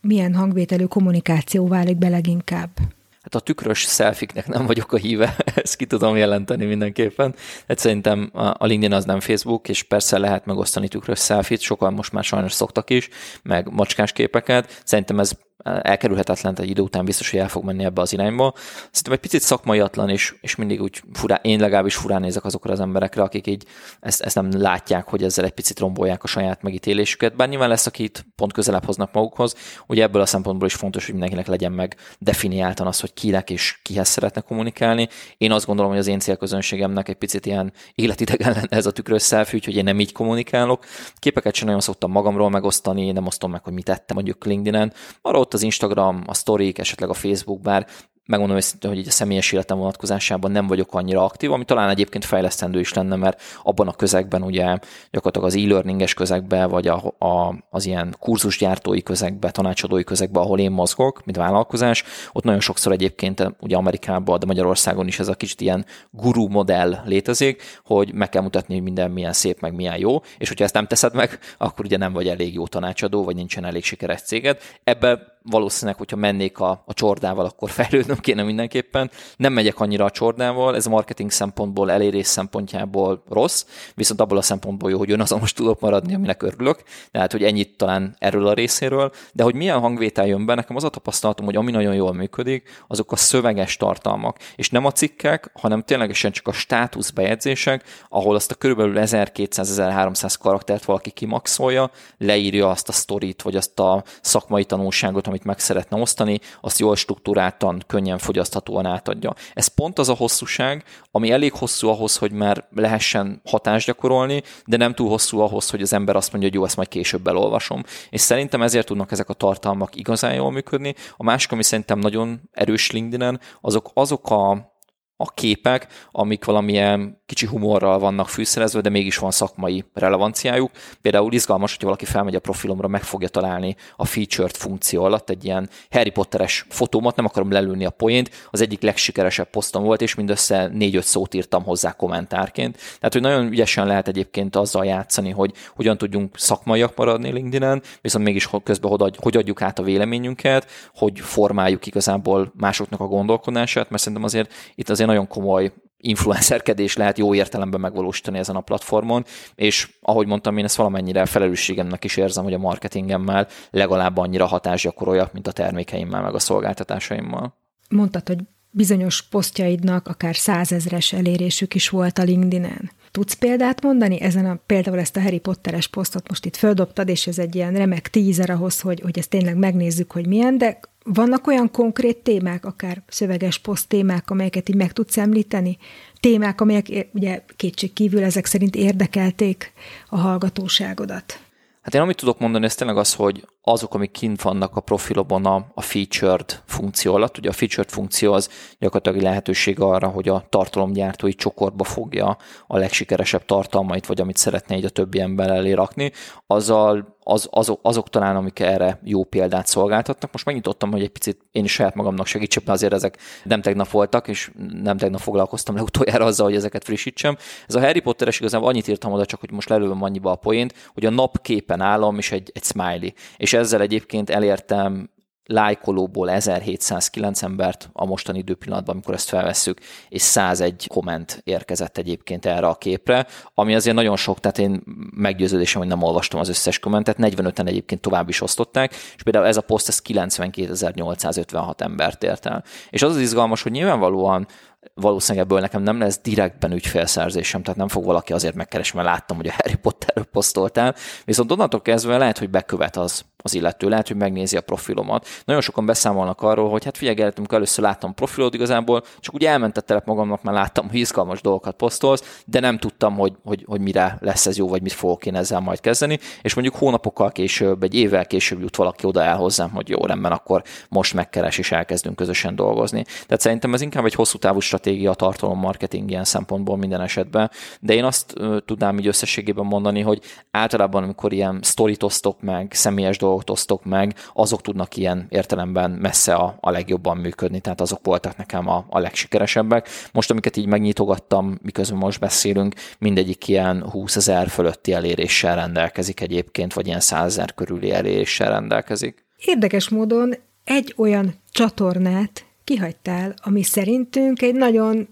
milyen hangvételű kommunikáció válik be leginkább? Hát a tükrös szelfiknek nem vagyok a híve, ezt ki tudom jelenteni mindenképpen. Hát szerintem a LinkedIn az nem Facebook, és persze lehet megosztani tükrös szelfit, sokan most már sajnos szoktak is, meg macskás képeket. Szerintem ez elkerülhetetlen, egy idő után biztos, hogy el fog menni ebbe az irányba. Szerintem egy picit szakmaiatlan, és, és mindig úgy furá, én legalábbis furán nézek azokra az emberekre, akik így ezt, ezt nem látják, hogy ezzel egy picit rombolják a saját megítélésüket. Bár nyilván lesz, akit pont közelebb hoznak magukhoz. Ugye ebből a szempontból is fontos, hogy mindenkinek legyen meg definiáltan az, hogy kinek és kihez szeretne kommunikálni. Én azt gondolom, hogy az én célközönségemnek egy picit ilyen életidegen lenne ez a tükrös selfie, úgyhogy én nem így kommunikálok. Képeket sem nagyon szoktam magamról megosztani, nem osztom meg, hogy mit tettem mondjuk LinkedIn-en. Arra ott az Instagram, a storyk, esetleg a Facebook, bár megmondom őszintén, hogy így a személyes életem vonatkozásában nem vagyok annyira aktív, ami talán egyébként fejlesztendő is lenne, mert abban a közegben ugye gyakorlatilag az e-learninges közegben, vagy a, a, az ilyen kurzusgyártói közegben, tanácsadói közegben, ahol én mozgok, mint vállalkozás, ott nagyon sokszor egyébként ugye Amerikában, de Magyarországon is ez a kicsit ilyen guru modell létezik, hogy meg kell mutatni, hogy minden milyen szép, meg milyen jó, és hogyha ezt nem teszed meg, akkor ugye nem vagy elég jó tanácsadó, vagy nincsen elég sikeres céged. Ebben valószínűleg, hogyha mennék a, a csordával, akkor fejlődnöm kéne mindenképpen. Nem megyek annyira a csordával, ez a marketing szempontból, elérés szempontjából rossz, viszont abból a szempontból jó, hogy önazonos tudok maradni, aminek örülök. Tehát, hogy ennyit talán erről a részéről, de hogy milyen hangvétel jön be, nekem az a tapasztalatom, hogy ami nagyon jól működik, azok a szöveges tartalmak, és nem a cikkek, hanem ténylegesen csak a státuszbejegyzések, ahol azt a körülbelül 1200-1300 karaktert valaki kimaxolja, leírja azt a sztorit, vagy azt a szakmai tanulságot, amit meg szeretne osztani, azt jól struktúráltan, könnyen fogyaszthatóan átadja. Ez pont az a hosszúság, ami elég hosszú ahhoz, hogy már lehessen hatást gyakorolni, de nem túl hosszú ahhoz, hogy az ember azt mondja, hogy jó, ezt majd később elolvasom. És szerintem ezért tudnak ezek a tartalmak igazán jól működni. A másik, ami szerintem nagyon erős LinkedIn-en, azok azok a a képek, amik valamilyen kicsi humorral vannak fűszerezve, de mégis van szakmai relevanciájuk. Például izgalmas, hogy valaki felmegy a profilomra, meg fogja találni a featured funkció alatt egy ilyen Harry Potteres fotómat, nem akarom lelőni a poént, az egyik legsikeresebb posztom volt, és mindössze négy-öt szót írtam hozzá kommentárként. Tehát, hogy nagyon ügyesen lehet egyébként azzal játszani, hogy hogyan tudjunk szakmaiak maradni LinkedIn-en, viszont mégis közben hogy adjuk át a véleményünket, hogy formáljuk igazából másoknak a gondolkodását, mert szerintem azért itt azért nagyon komoly influencerkedés lehet jó értelemben megvalósítani ezen a platformon, és ahogy mondtam, én ezt valamennyire felelősségemnek is érzem, hogy a marketingemmel legalább annyira hatás gyakoroljak, mint a termékeimmel, meg a szolgáltatásaimmal. Mondtad, hogy bizonyos posztjaidnak akár százezres elérésük is volt a LinkedIn-en. Tudsz példát mondani? Ezen a, például ezt a Harry Potteres posztot most itt földobtad, és ez egy ilyen remek tízer ahhoz, hogy, hogy ezt tényleg megnézzük, hogy milyen, de vannak olyan konkrét témák, akár szöveges poszt témák, amelyeket így meg tudsz említeni? Témák, amelyek ugye kétség kívül ezek szerint érdekelték a hallgatóságodat. Hát én amit tudok mondani, ez tényleg az, hogy azok, amik kint vannak a profilobon a, a featured funkció alatt. Ugye a featured funkció az gyakorlatilag lehetőség arra, hogy a tartalomgyártói csokorba fogja a legsikeresebb tartalmait, vagy amit szeretne egy a többi ember elé rakni. Azzal az, azok, azok talán, amik erre jó példát szolgáltatnak. Most megnyitottam, hogy egy picit én is saját magamnak segítsek, mert azért ezek nem tegnap voltak, és nem tegnap foglalkoztam le utoljára azzal, hogy ezeket frissítsem. Ez a Harry Potteres igazából annyit írtam oda, csak hogy most lelőm annyiba a poént, hogy a nap képen állom, és egy, egy smiley. És ezzel egyébként elértem lájkolóból 1709 embert a mostani időpillanatban, amikor ezt felvesszük, és 101 komment érkezett egyébként erre a képre, ami azért nagyon sok, tehát én meggyőződésem, hogy nem olvastam az összes kommentet, 45-en egyébként tovább is osztották, és például ez a poszt, ez 92.856 embert ért el. És az az izgalmas, hogy nyilvánvalóan valószínűleg ebből nekem nem lesz direktben ügyfélszerzésem, tehát nem fog valaki azért megkeresni, mert láttam, hogy a Harry Potterről posztoltál, viszont onnantól kezdve lehet, hogy bekövet az, az illető, lehet, hogy megnézi a profilomat. Nagyon sokan beszámolnak arról, hogy hát figyelj, amikor először láttam profilod, igazából csak úgy elmentettelek magamnak, mert láttam, hogy izgalmas dolgokat posztolsz, de nem tudtam, hogy, hogy, hogy mire lesz ez jó, vagy mit fogok én ezzel majd kezdeni, és mondjuk hónapokkal később, egy évvel később jut valaki oda el hozzám, hogy jó, rendben, akkor most megkeres és elkezdünk közösen dolgozni. Tehát szerintem ez inkább egy hosszú távú stratégia tartalom marketing ilyen szempontból minden esetben, de én azt tudnám így összességében mondani, hogy általában, amikor ilyen sztorit osztok meg, személyes dolgok osztok meg, azok tudnak ilyen értelemben messze a, a legjobban működni, tehát azok voltak nekem a, a legsikeresebbek. Most, amiket így megnyitogattam, miközben most beszélünk, mindegyik ilyen 20 ezer fölötti eléréssel rendelkezik egyébként, vagy ilyen 100 ezer körüli eléréssel rendelkezik. Érdekes módon egy olyan csatornát kihagytál, ami szerintünk egy nagyon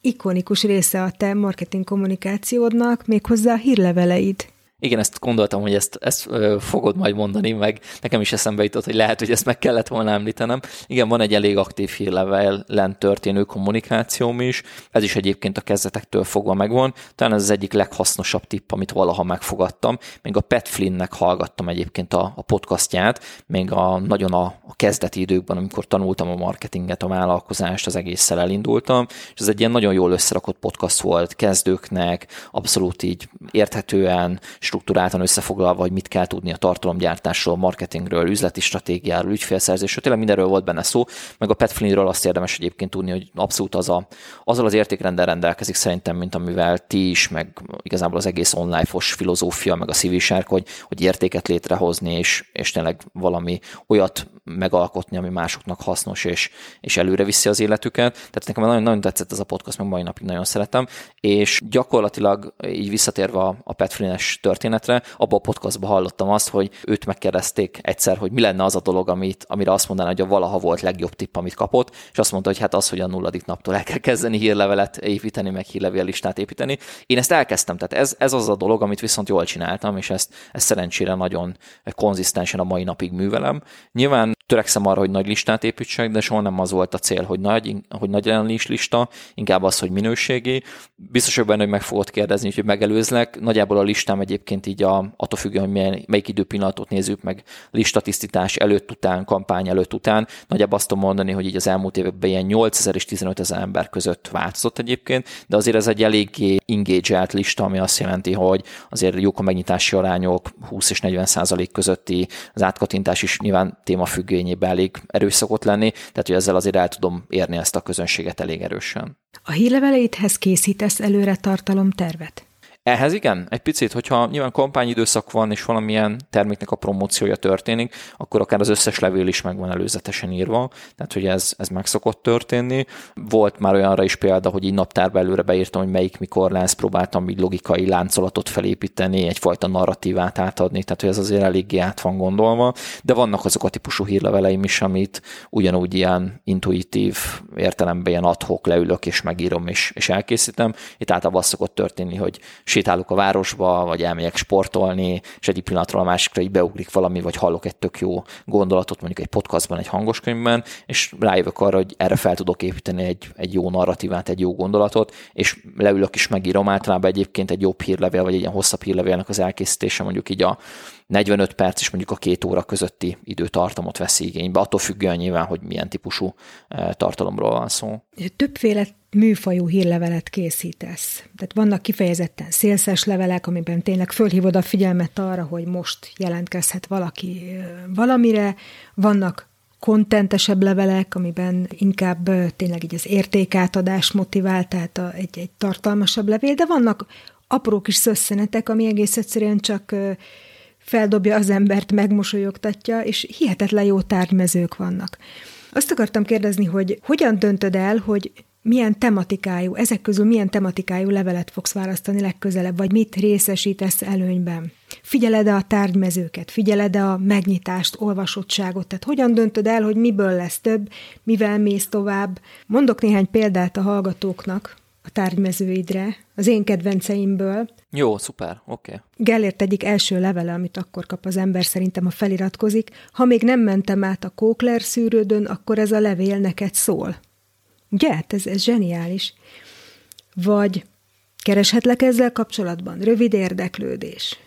ikonikus része a te marketing kommunikációdnak, méghozzá a hírleveleid. Igen, ezt gondoltam, hogy ezt, ezt fogod majd mondani, meg nekem is eszembe jutott, hogy lehet, hogy ezt meg kellett volna említenem. Igen, van egy elég aktív hírlevelen történő kommunikációm is, ez is egyébként a kezdetektől fogva megvan. Talán ez az egyik leghasznosabb tipp, amit valaha megfogadtam. Még a Pat Flynnnek hallgattam egyébként a, a podcastját, még a, nagyon a, a kezdeti időkben, amikor tanultam a marketinget, a vállalkozást, az egésszel elindultam, és ez egy ilyen nagyon jól összerakott podcast volt kezdőknek, abszolút így érthetően, struktúráltan összefoglalva, hogy mit kell tudni a tartalomgyártásról, marketingről, üzleti stratégiáról, ügyfélszerzésről, tényleg mindenről volt benne szó, meg a Pat Flynnről azt érdemes egyébként tudni, hogy abszolút az a, azzal az értékrendel rendelkezik szerintem, mint amivel ti is, meg igazából az egész online-os filozófia, meg a civilság, hogy, hogy értéket létrehozni, és, és tényleg valami olyat megalkotni, ami másoknak hasznos, és, és előre viszi az életüket. Tehát nekem nagyon, nagyon tetszett ez a podcast, meg mai napig nagyon szeretem, és gyakorlatilag így visszatérve a, a Pat Flynn-es történetre, abban a podcastban hallottam azt, hogy őt megkérdezték egyszer, hogy mi lenne az a dolog, amit, amire azt mondaná, hogy a valaha volt legjobb tipp, amit kapott, és azt mondta, hogy hát az, hogy a nulladik naptól el kell kezdeni hírlevelet építeni, meg hírlevél listát építeni. Én ezt elkezdtem, tehát ez, ez az a dolog, amit viszont jól csináltam, és ezt, ezt szerencsére nagyon konzisztensen a mai napig művelem. Nyilván törekszem arra, hogy nagy listát építsek, de soha nem az volt a cél, hogy nagy, hogy nagy is lista, inkább az, hogy minőségi. Biztos vagyok benne, hogy meg fogod kérdezni, hogy megelőzlek. Nagyjából a listám egyébként így a, attól függően, hogy milyen, melyik időpillanatot nézzük meg, listatisztítás előtt, után, kampány előtt, után. Nagyjából azt tudom mondani, hogy így az elmúlt években ilyen 8000 és 15 ezer ember között változott egyébként, de azért ez egy eléggé engaged lista, ami azt jelenti, hogy azért jók a megnyitási arányok, 20 és 40 százalék közötti, az átkattintás is nyilván témafüggő igényében elég erős szokott lenni, tehát hogy ezzel azért el tudom érni ezt a közönséget elég erősen. A hírleveleidhez készítesz előre tartalomtervet? Ehhez igen, egy picit, hogyha nyilván kampányidőszak van, és valamilyen terméknek a promóciója történik, akkor akár az összes levél is meg van előzetesen írva, tehát hogy ez, ez meg szokott történni. Volt már olyanra is példa, hogy így naptárba előre beírtam, hogy melyik mikor lesz, próbáltam így logikai láncolatot felépíteni, egyfajta narratívát átadni, tehát hogy ez azért eléggé át van gondolva, de vannak azok a típusú hírleveleim is, amit ugyanúgy ilyen intuitív értelemben ilyen adhok leülök és megírom és, és elkészítem. Itt általában az szokott történni, hogy sétálok a városba, vagy elmegyek sportolni, és egyik pillanatról a másikra így beugrik valami, vagy hallok egy tök jó gondolatot, mondjuk egy podcastban, egy hangos könyvben, és rájövök arra, hogy erre fel tudok építeni egy, egy jó narratívát, egy jó gondolatot, és leülök is megírom. Általában egyébként egy jobb hírlevél, vagy egy ilyen hosszabb hírlevélnek az elkészítése, mondjuk így a 45 perc és mondjuk a két óra közötti időtartamot veszi igénybe, attól függően nyilván, hogy milyen típusú eh, tartalomról van szó. Többféle műfajú hírlevelet készítesz. Tehát vannak kifejezetten szélszes levelek, amiben tényleg fölhívod a figyelmet arra, hogy most jelentkezhet valaki valamire, vannak kontentesebb levelek, amiben inkább tényleg így az értékátadás motivál, tehát egy, egy tartalmasabb levél, de vannak apró kis szösszenetek, ami egész egyszerűen csak feldobja az embert, megmosolyogtatja, és hihetetlen jó tárgymezők vannak. Azt akartam kérdezni, hogy hogyan döntöd el, hogy milyen tematikájú, ezek közül milyen tematikájú levelet fogsz választani legközelebb, vagy mit részesítesz előnyben? Figyeled-e a tárgymezőket, figyeled-e a megnyitást, olvasottságot, tehát hogyan döntöd el, hogy miből lesz több, mivel mész tovább? Mondok néhány példát a hallgatóknak a tárgymezőidre, az én kedvenceimből. Jó, szuper, oké. Okay. Gellért egyik első levele, amit akkor kap az ember, szerintem a feliratkozik. Ha még nem mentem át a Kókler szűrődön, akkor ez a levél neked szól. Ugye? Hát ez, ez zseniális. Vagy kereshetlek ezzel kapcsolatban? Rövid érdeklődés.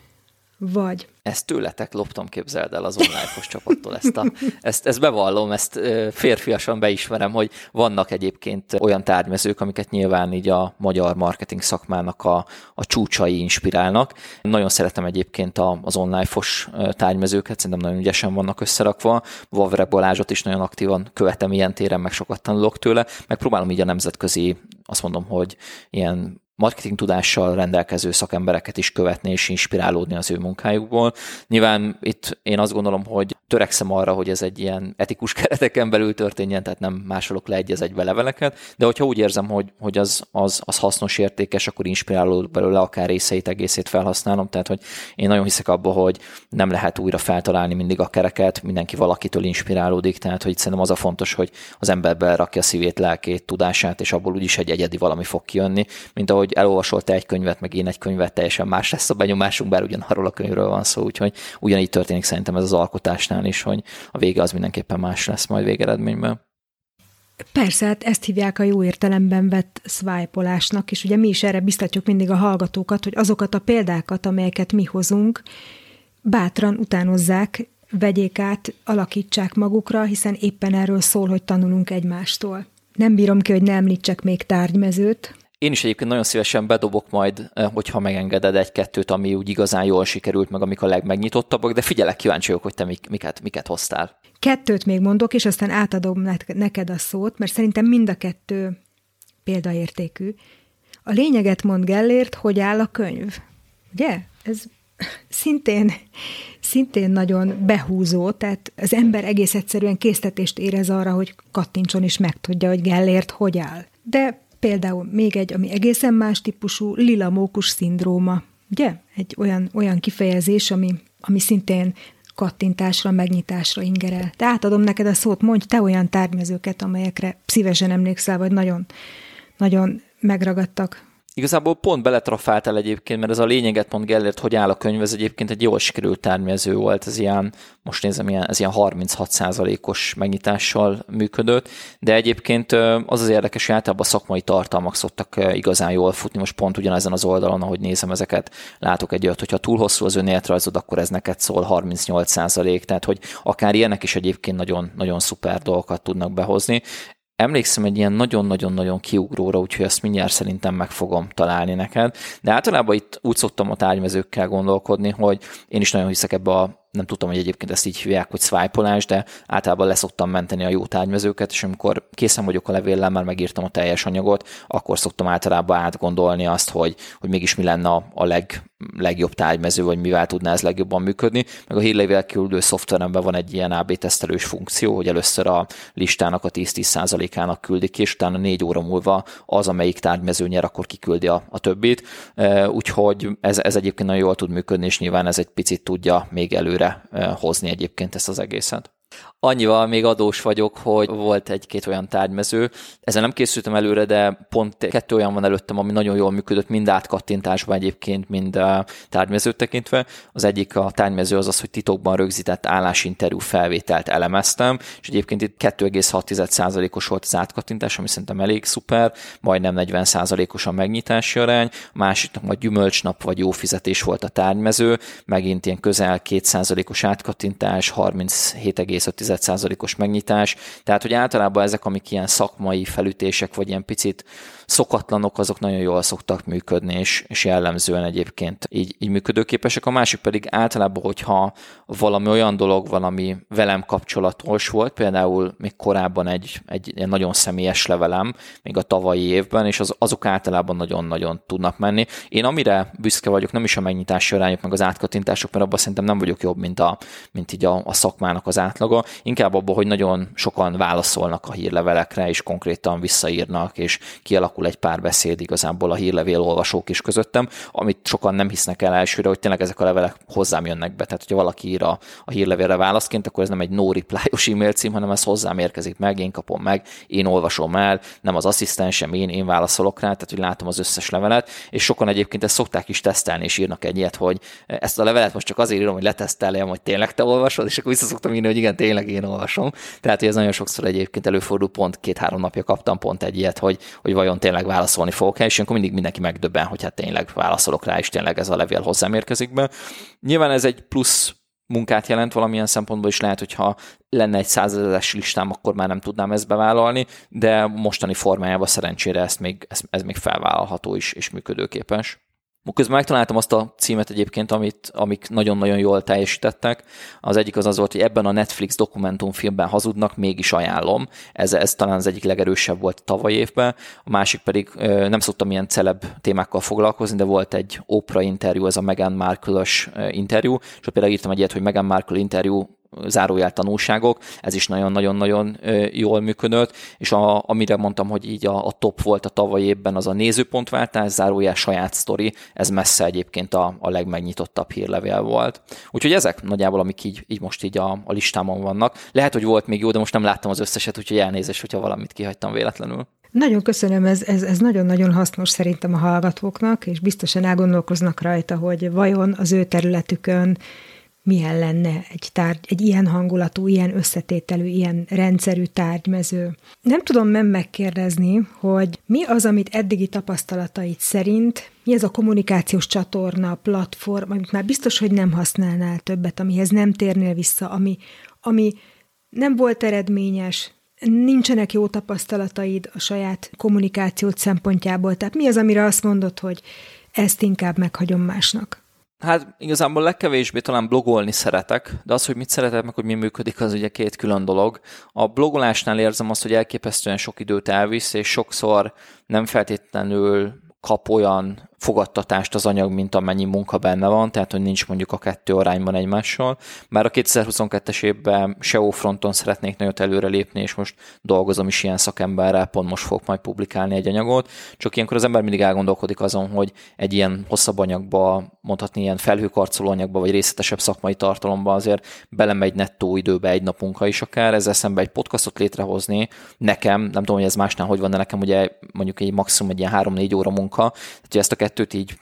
Vagy ezt tőletek loptam, képzeld el az online-os csapattól. Ezt, a, ezt, ezt bevallom, ezt férfiasan beismerem, hogy vannak egyébként olyan tárgymezők, amiket nyilván így a magyar marketing szakmának a, a csúcsai inspirálnak. Nagyon szeretem egyébként az online-fos tárgymezőket, szerintem nagyon ügyesen vannak összerakva. Vavre Balázsot is nagyon aktívan követem ilyen téren, meg sokat tanulok tőle, meg így a nemzetközi, azt mondom, hogy ilyen marketing tudással rendelkező szakembereket is követni és inspirálódni az ő munkájukból. Nyilván itt én azt gondolom, hogy törekszem arra, hogy ez egy ilyen etikus kereteken belül történjen, tehát nem másolok le egy egybe leveleket, de hogyha úgy érzem, hogy, hogy az, az, az hasznos, értékes, akkor inspirálódok belőle, akár részeit, egészét felhasználom, tehát hogy én nagyon hiszek abba, hogy nem lehet újra feltalálni mindig a kereket, mindenki valakitől inspirálódik, tehát hogy szerintem az a fontos, hogy az ember berakja szívét, lelkét, tudását, és abból úgyis egy egyedi valami fog kijönni, mint ahogy elolvasol te egy könyvet, meg én egy könyvet, teljesen más lesz a benyomásunk, bár ugyanarról a könyvről van szó, úgyhogy ugyanígy történik szerintem ez az alkotásnál is, hogy a vége az mindenképpen más lesz majd végeredményben. Persze, hát ezt hívják a jó értelemben vett swipe és ugye mi is erre biztatjuk mindig a hallgatókat, hogy azokat a példákat, amelyeket mi hozunk, bátran utánozzák, vegyék át, alakítsák magukra, hiszen éppen erről szól, hogy tanulunk egymástól. Nem bírom ki, hogy ne említsek még tárgymezőt, én is egyébként nagyon szívesen bedobok majd, eh, hogyha megengeded egy-kettőt, ami úgy igazán jól sikerült, meg amik a legmegnyitottabbak, de figyelek, kíváncsi vagyok, hogy te miket, miket hoztál. Kettőt még mondok, és aztán átadom neked a szót, mert szerintem mind a kettő példaértékű. A lényeget mond Gellért, hogy áll a könyv. Ugye? Ez szintén, szintén nagyon behúzó, tehát az ember egész egyszerűen késztetést érez arra, hogy kattintson és megtudja, hogy Gellért hogy áll. De Például még egy, ami egészen más típusú, lila mókus szindróma. Ugye? Egy olyan, olyan kifejezés, ami, ami szintén kattintásra, megnyitásra ingerel. De átadom neked a szót, mondj te olyan tárgymezőket, amelyekre szívesen emlékszel, vagy nagyon, nagyon megragadtak. Igazából pont beletrafáltál egyébként, mert ez a lényeget mond Gellert, hogy áll a könyv, ez egyébként egy jól sikerült tármező volt, ez ilyen, most nézem, ilyen, ez ilyen 36%-os megnyitással működött, de egyébként az az érdekes, hogy általában a szakmai tartalmak szoktak igazán jól futni, most pont ugyanezen az oldalon, ahogy nézem ezeket, látok egy olyat, hogyha túl hosszú az önéletrajzod, akkor ez neked szól 38%, tehát hogy akár ilyenek is egyébként nagyon, nagyon szuper dolgokat tudnak behozni emlékszem egy ilyen nagyon-nagyon-nagyon kiugróra, úgyhogy ezt mindjárt szerintem meg fogom találni neked. De általában itt úgy szoktam a tárgymezőkkel gondolkodni, hogy én is nagyon hiszek ebbe a nem tudtam, hogy egyébként ezt így hívják, hogy swipe de általában leszoktam menteni a jó tárgymezőket, és amikor készen vagyok a levéllel, már megírtam a teljes anyagot, akkor szoktam általában átgondolni azt, hogy, hogy mégis mi lenne a, a leg, legjobb tárgymező, vagy mivel tudná ez legjobban működni. Meg a hírlevél küldő szoftveremben van egy ilyen AB tesztelős funkció, hogy először a listának a 10-10%-ának küldik ki, és utána négy óra múlva az, amelyik tárgymező nyer, akkor kiküldi a, a többit. Úgyhogy ez, ez egyébként nagyon jól tud működni, és nyilván ez egy picit tudja még előre előre eh, hozni egyébként ezt az egészet. Annyival még adós vagyok, hogy volt egy-két olyan tárgymező. Ezzel nem készültem előre, de pont kettő olyan van előttem, ami nagyon jól működött, mind átkattintásban egyébként, mind a tárgymezőt tekintve. Az egyik a tárgymező az az, hogy titokban rögzített állásinterjú felvételt elemeztem, és egyébként itt 2,6%-os volt az átkattintás, ami szerintem elég szuper, majdnem 40%-os a megnyitási arány. A másiknak majd gyümölcsnap vagy jó fizetés volt a tárgymező, megint ilyen közel 2%-os átkattintás, 37, 0,5%-os megnyitás, tehát hogy általában ezek, amik ilyen szakmai felütések, vagy ilyen picit szokatlanok, azok nagyon jól szoktak működni, és, és jellemzően egyébként így, így működőképesek. A másik pedig általában, hogyha valami olyan dolog van, ami velem kapcsolatos volt, például még korábban egy, egy, egy nagyon személyes levelem, még a tavalyi évben, és az, azok általában nagyon-nagyon tudnak menni. Én amire büszke vagyok, nem is a megnyitási arányok, meg az átkattintások, mert abban szerintem nem vagyok jobb, mint, a, mint így a, a szakmának az átlaga, inkább abban, hogy nagyon sokan válaszolnak a hírlevelekre, és konkrétan visszaírnak, és kialakul egy pár beszéd igazából a hírlevél olvasók is közöttem, amit sokan nem hisznek el elsőre, hogy tényleg ezek a levelek hozzám jönnek be. Tehát, hogyha valaki ír a, a hírlevélre válaszként, akkor ez nem egy no reply-os e-mail cím, hanem ez hozzám érkezik meg, én kapom meg, én olvasom el, nem az asszisztensem, én, én válaszolok rá, tehát hogy látom az összes levelet, és sokan egyébként ezt szokták is tesztelni, és írnak egy ilyet, hogy ezt a levelet most csak azért írom, hogy leteszteljem, hogy tényleg te olvasod, és akkor vissza szoktam írni, hogy igen, tényleg én olvasom. Tehát, hogy ez nagyon sokszor egyébként előfordul, pont két-három napja kaptam pont egy ilyet, hogy, hogy vajon tényleg válaszolni fogok és akkor mindig mindenki megdöbben, hogy hát tényleg válaszolok rá, és tényleg ez a levél hozzám érkezik be. Nyilván ez egy plusz munkát jelent valamilyen szempontból is lehet, hogyha lenne egy százazeres listám, akkor már nem tudnám ezt bevállalni, de mostani formájában szerencsére ezt még, ez, ez még felvállalható is, és működőképes. Közben megtaláltam azt a címet egyébként, amit, amik nagyon-nagyon jól teljesítettek. Az egyik az az volt, hogy ebben a Netflix dokumentumfilmben hazudnak, mégis ajánlom. Ez, ez talán az egyik legerősebb volt tavaly évben. A másik pedig nem szoktam ilyen celeb témákkal foglalkozni, de volt egy Oprah interjú, ez a Meghan Markle-ös interjú, és például írtam egy ilyet, hogy Meghan Markle interjú zárójel tanulságok, ez is nagyon-nagyon-nagyon jól működött, és a, amire mondtam, hogy így a, a top volt a tavaly évben, az a nézőpontváltás, zárójel saját sztori, ez messze egyébként a, a legmegnyitottabb hírlevél volt. Úgyhogy ezek nagyjából, amik így, így most így a, a listámon vannak. Lehet, hogy volt még jó, de most nem láttam az összeset, úgyhogy elnézést, hogyha valamit kihagytam véletlenül. Nagyon köszönöm, ez, ez, ez nagyon-nagyon hasznos szerintem a hallgatóknak, és biztosan elgondolkoznak rajta, hogy vajon az ő területükön milyen lenne egy, tárgy, egy ilyen hangulatú, ilyen összetételű, ilyen rendszerű tárgymező. Nem tudom nem megkérdezni, hogy mi az, amit eddigi tapasztalataid szerint, mi ez a kommunikációs csatorna, platform, amit már biztos, hogy nem használnál többet, amihez nem térnél vissza, ami, ami nem volt eredményes, nincsenek jó tapasztalataid a saját kommunikációt szempontjából. Tehát mi az, amire azt mondod, hogy ezt inkább meghagyom másnak? Hát igazából legkevésbé talán blogolni szeretek, de az, hogy mit szeretek, meg hogy mi működik, az ugye két külön dolog. A blogolásnál érzem azt, hogy elképesztően sok időt elvisz, és sokszor nem feltétlenül kap olyan fogadtatást az anyag, mint amennyi munka benne van, tehát hogy nincs mondjuk a kettő arányban egymással. Már a 2022-es évben SEO fronton szeretnék nagyot előrelépni, és most dolgozom is ilyen szakemberrel, pont most fogok majd publikálni egy anyagot, csak ilyenkor az ember mindig elgondolkodik azon, hogy egy ilyen hosszabb anyagba, mondhatni ilyen felhőkarcoló anyagba, vagy részletesebb szakmai tartalomba azért belemegy nettó időbe egy napunka is akár, ezzel szemben egy podcastot létrehozni, nekem, nem tudom, hogy ez másnál hogy van, de nekem ugye mondjuk egy maximum egy ilyen 3-4 óra munka, tehát ezt a kettőt így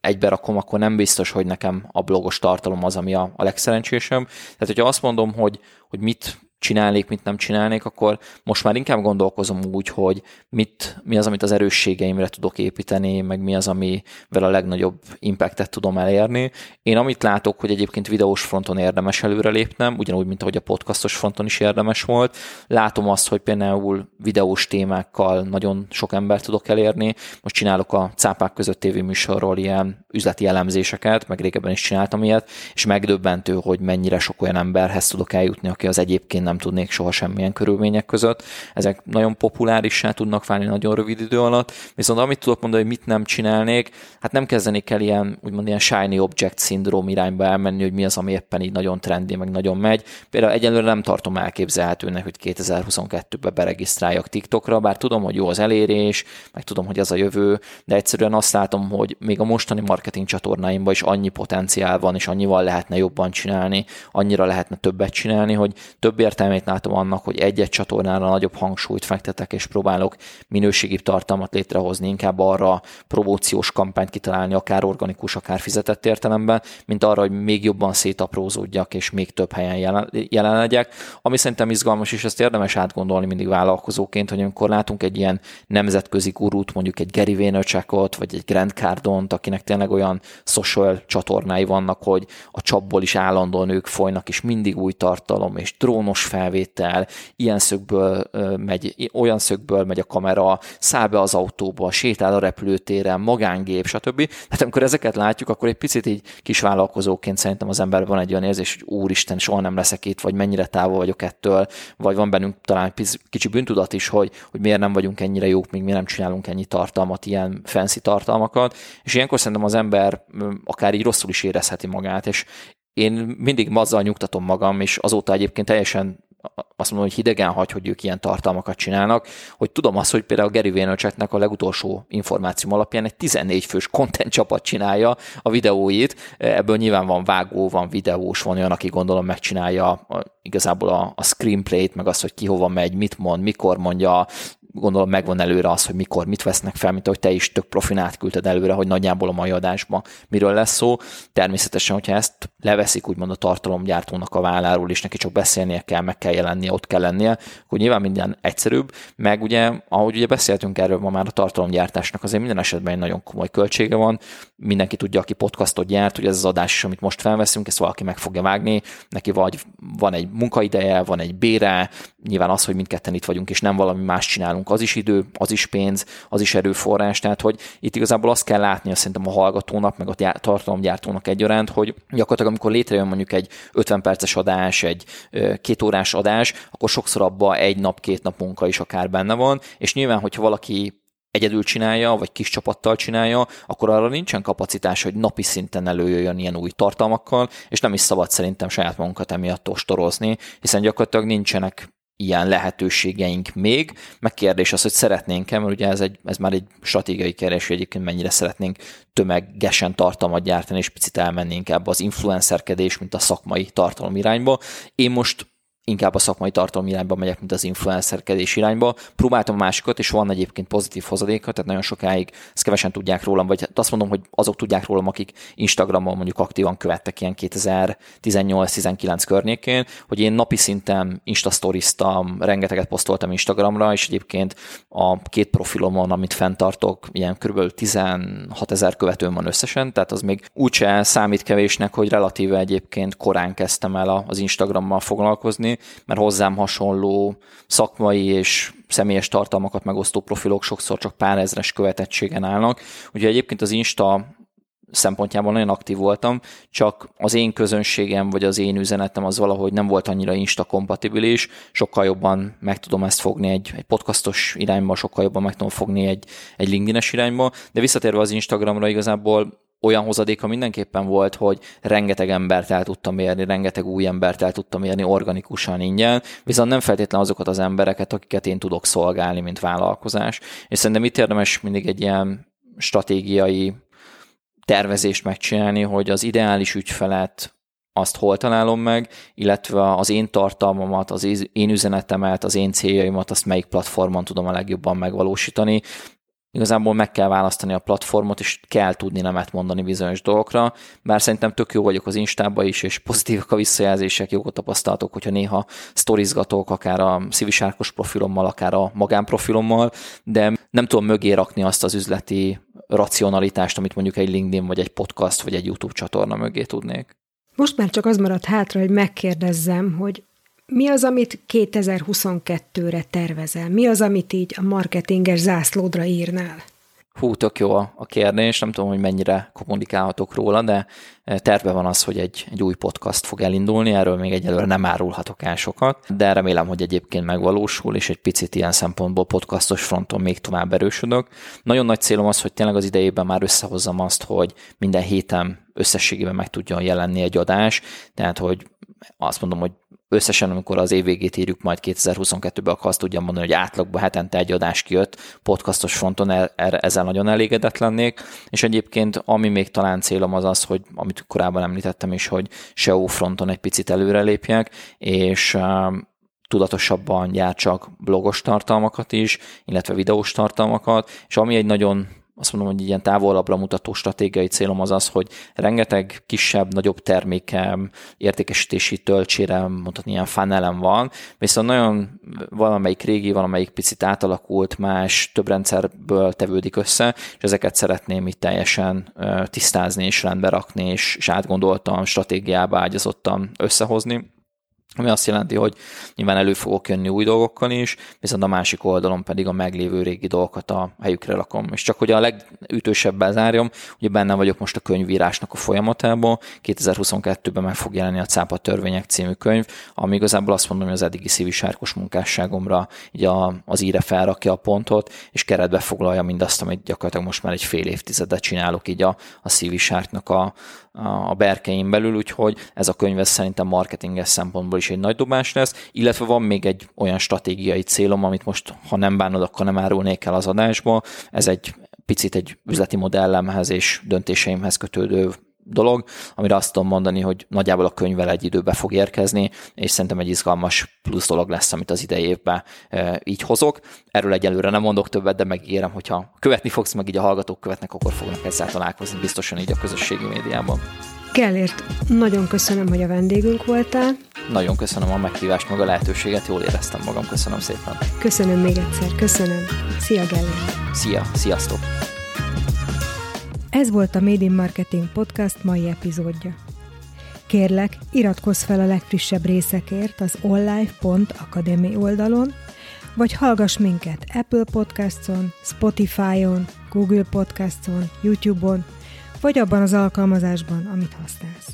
egybe rakom, akkor nem biztos, hogy nekem a blogos tartalom az, ami a, a legszerencsésebb. Tehát, hogyha azt mondom, hogy, hogy mit csinálnék, mit nem csinálnék, akkor most már inkább gondolkozom úgy, hogy mit, mi az, amit az erősségeimre tudok építeni, meg mi az, amivel a legnagyobb impactet tudom elérni. Én amit látok, hogy egyébként videós fronton érdemes előrelépnem, ugyanúgy, mint ahogy a podcastos fronton is érdemes volt. Látom azt, hogy például videós témákkal nagyon sok embert tudok elérni. Most csinálok a Cápák között tévé műsorról ilyen üzleti elemzéseket, meg régebben is csináltam ilyet, és megdöbbentő, hogy mennyire sok olyan emberhez tudok eljutni, aki az egyébként nem tudnék soha semmilyen körülmények között. Ezek nagyon populárissá tudnak válni nagyon rövid idő alatt, viszont amit tudok mondani, hogy mit nem csinálnék, hát nem kezdenék el ilyen, úgymond ilyen shiny object szindróm irányba elmenni, hogy mi az, ami éppen így nagyon trendi, meg nagyon megy. Például egyelőre nem tartom elképzelhetőnek, hogy 2022-ben beregisztráljak TikTokra, bár tudom, hogy jó az elérés, meg tudom, hogy az a jövő, de egyszerűen azt látom, hogy még a mostani marketing csatornáimban is annyi potenciál van, és annyival lehetne jobban csinálni, annyira lehetne többet csinálni, hogy több értelmét látom annak, hogy egy-egy csatornára nagyobb hangsúlyt fektetek, és próbálok minőségi tartalmat létrehozni, inkább arra promóciós kampányt kitalálni, akár organikus, akár fizetett értelemben, mint arra, hogy még jobban szétaprózódjak, és még több helyen jelen, jelen legyek. Ami szerintem izgalmas, és ezt érdemes átgondolni mindig vállalkozóként, hogy amikor látunk egy ilyen nemzetközi gurút, mondjuk egy Gary Vaynerchukot, vagy egy Grant Cardont, akinek tényleg olyan social csatornái vannak, hogy a csapból is állandóan ők folynak, és mindig új tartalom, és drónos felvétel, ilyen szögből megy, olyan szögből megy a kamera, száll be az autóba, sétál a repülőtéren, magángép, stb. Hát amikor ezeket látjuk, akkor egy picit így kis vállalkozóként szerintem az emberben van egy olyan érzés, hogy úristen, soha nem leszek itt, vagy mennyire távol vagyok ettől, vagy van bennünk talán kicsi bűntudat is, hogy, hogy miért nem vagyunk ennyire jók, még miért nem csinálunk ennyi tartalmat, ilyen fancy tartalmakat, és ilyenkor szerintem az ember akár így rosszul is érezheti magát, és én mindig azzal nyugtatom magam, és azóta egyébként teljesen azt mondom, hogy hidegen hagy, hogy ők ilyen tartalmakat csinálnak, hogy tudom azt, hogy például Gary Vaynerchuknak a legutolsó információm alapján egy 14 fős content csapat csinálja a videóit, ebből nyilván van vágó, van videós, van olyan, aki gondolom megcsinálja igazából a, a screenplay-t, meg azt, hogy ki hova megy, mit mond, mikor mondja, gondolom megvan előre az, hogy mikor mit vesznek fel, mint ahogy te is tök profin átküldted előre, hogy nagyjából a mai adásban miről lesz szó. Természetesen, hogyha ezt leveszik úgymond a tartalomgyártónak a válláról, és neki csak beszélnie kell, meg kell jelennie, ott kell lennie, akkor nyilván minden egyszerűbb, meg ugye, ahogy ugye beszéltünk erről ma már a tartalomgyártásnak, azért minden esetben egy nagyon komoly költsége van. Mindenki tudja, aki podcastot gyárt, hogy ez az adás is, amit most felveszünk, ezt valaki meg fogja vágni, neki vagy van egy munkaideje, van egy bére, nyilván az, hogy mindketten itt vagyunk, és nem valami más csinálunk, az is idő, az is pénz, az is erőforrás, tehát hogy itt igazából azt kell látni, szerintem a hallgatónak, meg a tartalomgyártónak egyaránt, hogy gyakorlatilag amikor létrejön mondjuk egy 50 perces adás, egy két órás adás, akkor sokszor abban egy nap, két nap munka is akár benne van, és nyilván, hogyha valaki egyedül csinálja, vagy kis csapattal csinálja, akkor arra nincsen kapacitás, hogy napi szinten előjöjjön ilyen új tartalmakkal, és nem is szabad szerintem saját magunkat emiatt ostorozni, hiszen gyakorlatilag nincsenek ilyen lehetőségeink még, meg kérdés az, hogy szeretnénk-e, mert ugye ez, egy, ez már egy stratégiai kérdés, hogy egyébként mennyire szeretnénk tömegesen tartalmat gyártani, és picit elmennénk ebbe az influencerkedés, mint a szakmai tartalom irányba. Én most inkább a szakmai tartalom irányba megyek, mint az influencerkedés irányba. Próbáltam a másikat, és van egyébként pozitív hozadéka, tehát nagyon sokáig ezt kevesen tudják rólam, vagy hát azt mondom, hogy azok tudják rólam, akik Instagramon mondjuk aktívan követtek ilyen 2018-19 környékén, hogy én napi szinten instastoriztam, rengeteget posztoltam Instagramra, és egyébként a két profilomon, amit fenntartok, ilyen kb. 16 ezer követőm van összesen, tehát az még úgyse számít kevésnek, hogy relatíve egyébként korán kezdtem el az Instagrammal foglalkozni, mert hozzám hasonló szakmai és személyes tartalmakat megosztó profilok sokszor csak pár ezres követettségen állnak. Ugye egyébként az Insta szempontjából nagyon aktív voltam, csak az én közönségem, vagy az én üzenetem az valahogy nem volt annyira Insta kompatibilis, sokkal jobban meg tudom ezt fogni egy, egy podcastos irányba, sokkal jobban meg tudom fogni egy, egy LinkedIn-es irányba, de visszatérve az Instagramra igazából olyan hozadéka mindenképpen volt, hogy rengeteg embert el tudtam érni, rengeteg új embert el tudtam érni organikusan ingyen, viszont nem feltétlenül azokat az embereket, akiket én tudok szolgálni, mint vállalkozás. És szerintem itt érdemes mindig egy ilyen stratégiai tervezést megcsinálni, hogy az ideális ügyfelet azt hol találom meg, illetve az én tartalmamat, az én üzenetemet, az én céljaimat, azt melyik platformon tudom a legjobban megvalósítani, Igazából meg kell választani a platformot, és kell tudni nemet mondani bizonyos dolgokra, bár szerintem tök jó vagyok az Instában is, és pozitívak a visszajelzések, jók a tapasztalatok, hogyha néha sztorizgatok, akár a szivisárkos profilommal, akár a magánprofilommal, de nem tudom mögé rakni azt az üzleti racionalitást, amit mondjuk egy LinkedIn, vagy egy podcast, vagy egy YouTube csatorna mögé tudnék. Most már csak az maradt hátra, hogy megkérdezzem, hogy mi az, amit 2022-re tervezel? Mi az, amit így a marketinges zászlódra írnál? Hú, tök jó a kérdés, nem tudom, hogy mennyire kommunikálhatok róla, de eh, terve van az, hogy egy, egy új podcast fog elindulni, erről még egyelőre nem árulhatok el sokat, de remélem, hogy egyébként megvalósul, és egy picit ilyen szempontból podcastos fronton még tovább erősödök. Nagyon nagy célom az, hogy tényleg az idejében már összehozzam azt, hogy minden héten összességében meg tudjon jelenni egy adás, tehát hogy azt mondom, hogy összesen, amikor az év végét írjuk majd 2022-ben, akkor azt tudjam mondani, hogy átlagban hetente egy adás kijött podcastos fronton, e- erre, ezzel nagyon elégedett lennék, és egyébként ami még talán célom az az, hogy amit korábban említettem is, hogy SEO fronton egy picit előrelépjek, és tudatosabban gyártsak blogos tartalmakat is, illetve videós tartalmakat, és ami egy nagyon azt mondom, hogy ilyen távolabbra mutató stratégiai célom az az, hogy rengeteg kisebb, nagyobb termékem, értékesítési töltsére, mondhatni ilyen funnelem van, viszont nagyon valamelyik régi, valamelyik picit átalakult, más több rendszerből tevődik össze, és ezeket szeretném itt teljesen tisztázni és rendbe rakni, és, és átgondoltam, stratégiába ágyazottam összehozni ami azt jelenti, hogy nyilván elő fogok jönni új dolgokkal is, viszont a másik oldalon pedig a meglévő régi dolgokat a helyükre rakom. És csak hogy a legütősebben zárjam, ugye benne vagyok most a könyvírásnak a folyamatában, 2022-ben meg fog jelenni a Cápa törvények című könyv, ami igazából azt mondom, hogy az eddigi szívi sárkos munkásságomra így a, az íre felrakja a pontot, és keretbe foglalja mindazt, amit gyakorlatilag most már egy fél évtizedet csinálok így a, a szívi a, a berkeim belül, úgyhogy ez a könyv ez szerintem marketinges szempontból is egy nagy dobás lesz, illetve van még egy olyan stratégiai célom, amit most, ha nem bánod, akkor nem árulnék el az adásba. Ez egy picit egy üzleti modellemhez és döntéseimhez kötődő dolog, amire azt tudom mondani, hogy nagyjából a könyvvel egy időbe fog érkezni, és szerintem egy izgalmas plusz dolog lesz, amit az idei évben e, így hozok. Erről egyelőre nem mondok többet, de megígérem, hogyha követni fogsz, meg így a hallgatók követnek, akkor fognak ezzel találkozni, biztosan így a közösségi médiában. Kellért, nagyon köszönöm, hogy a vendégünk voltál. Nagyon köszönöm a meghívást, meg a lehetőséget, jól éreztem magam, köszönöm szépen. Köszönöm még egyszer, köszönöm. Szia Gellért! Szia, sziasztok! Ez volt a Made in Marketing Podcast mai epizódja. Kérlek, iratkozz fel a legfrissebb részekért az onlife.academy oldalon, vagy hallgass minket Apple Podcaston, Spotify-on, Google Podcaston, YouTube-on, vagy abban az alkalmazásban, amit használsz.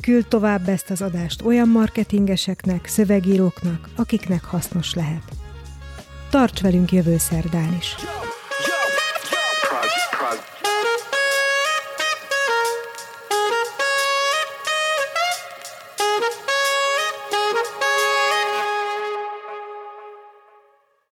Küld tovább ezt az adást olyan marketingeseknek, szövegíróknak, akiknek hasznos lehet. Tarts velünk jövő szerdán is!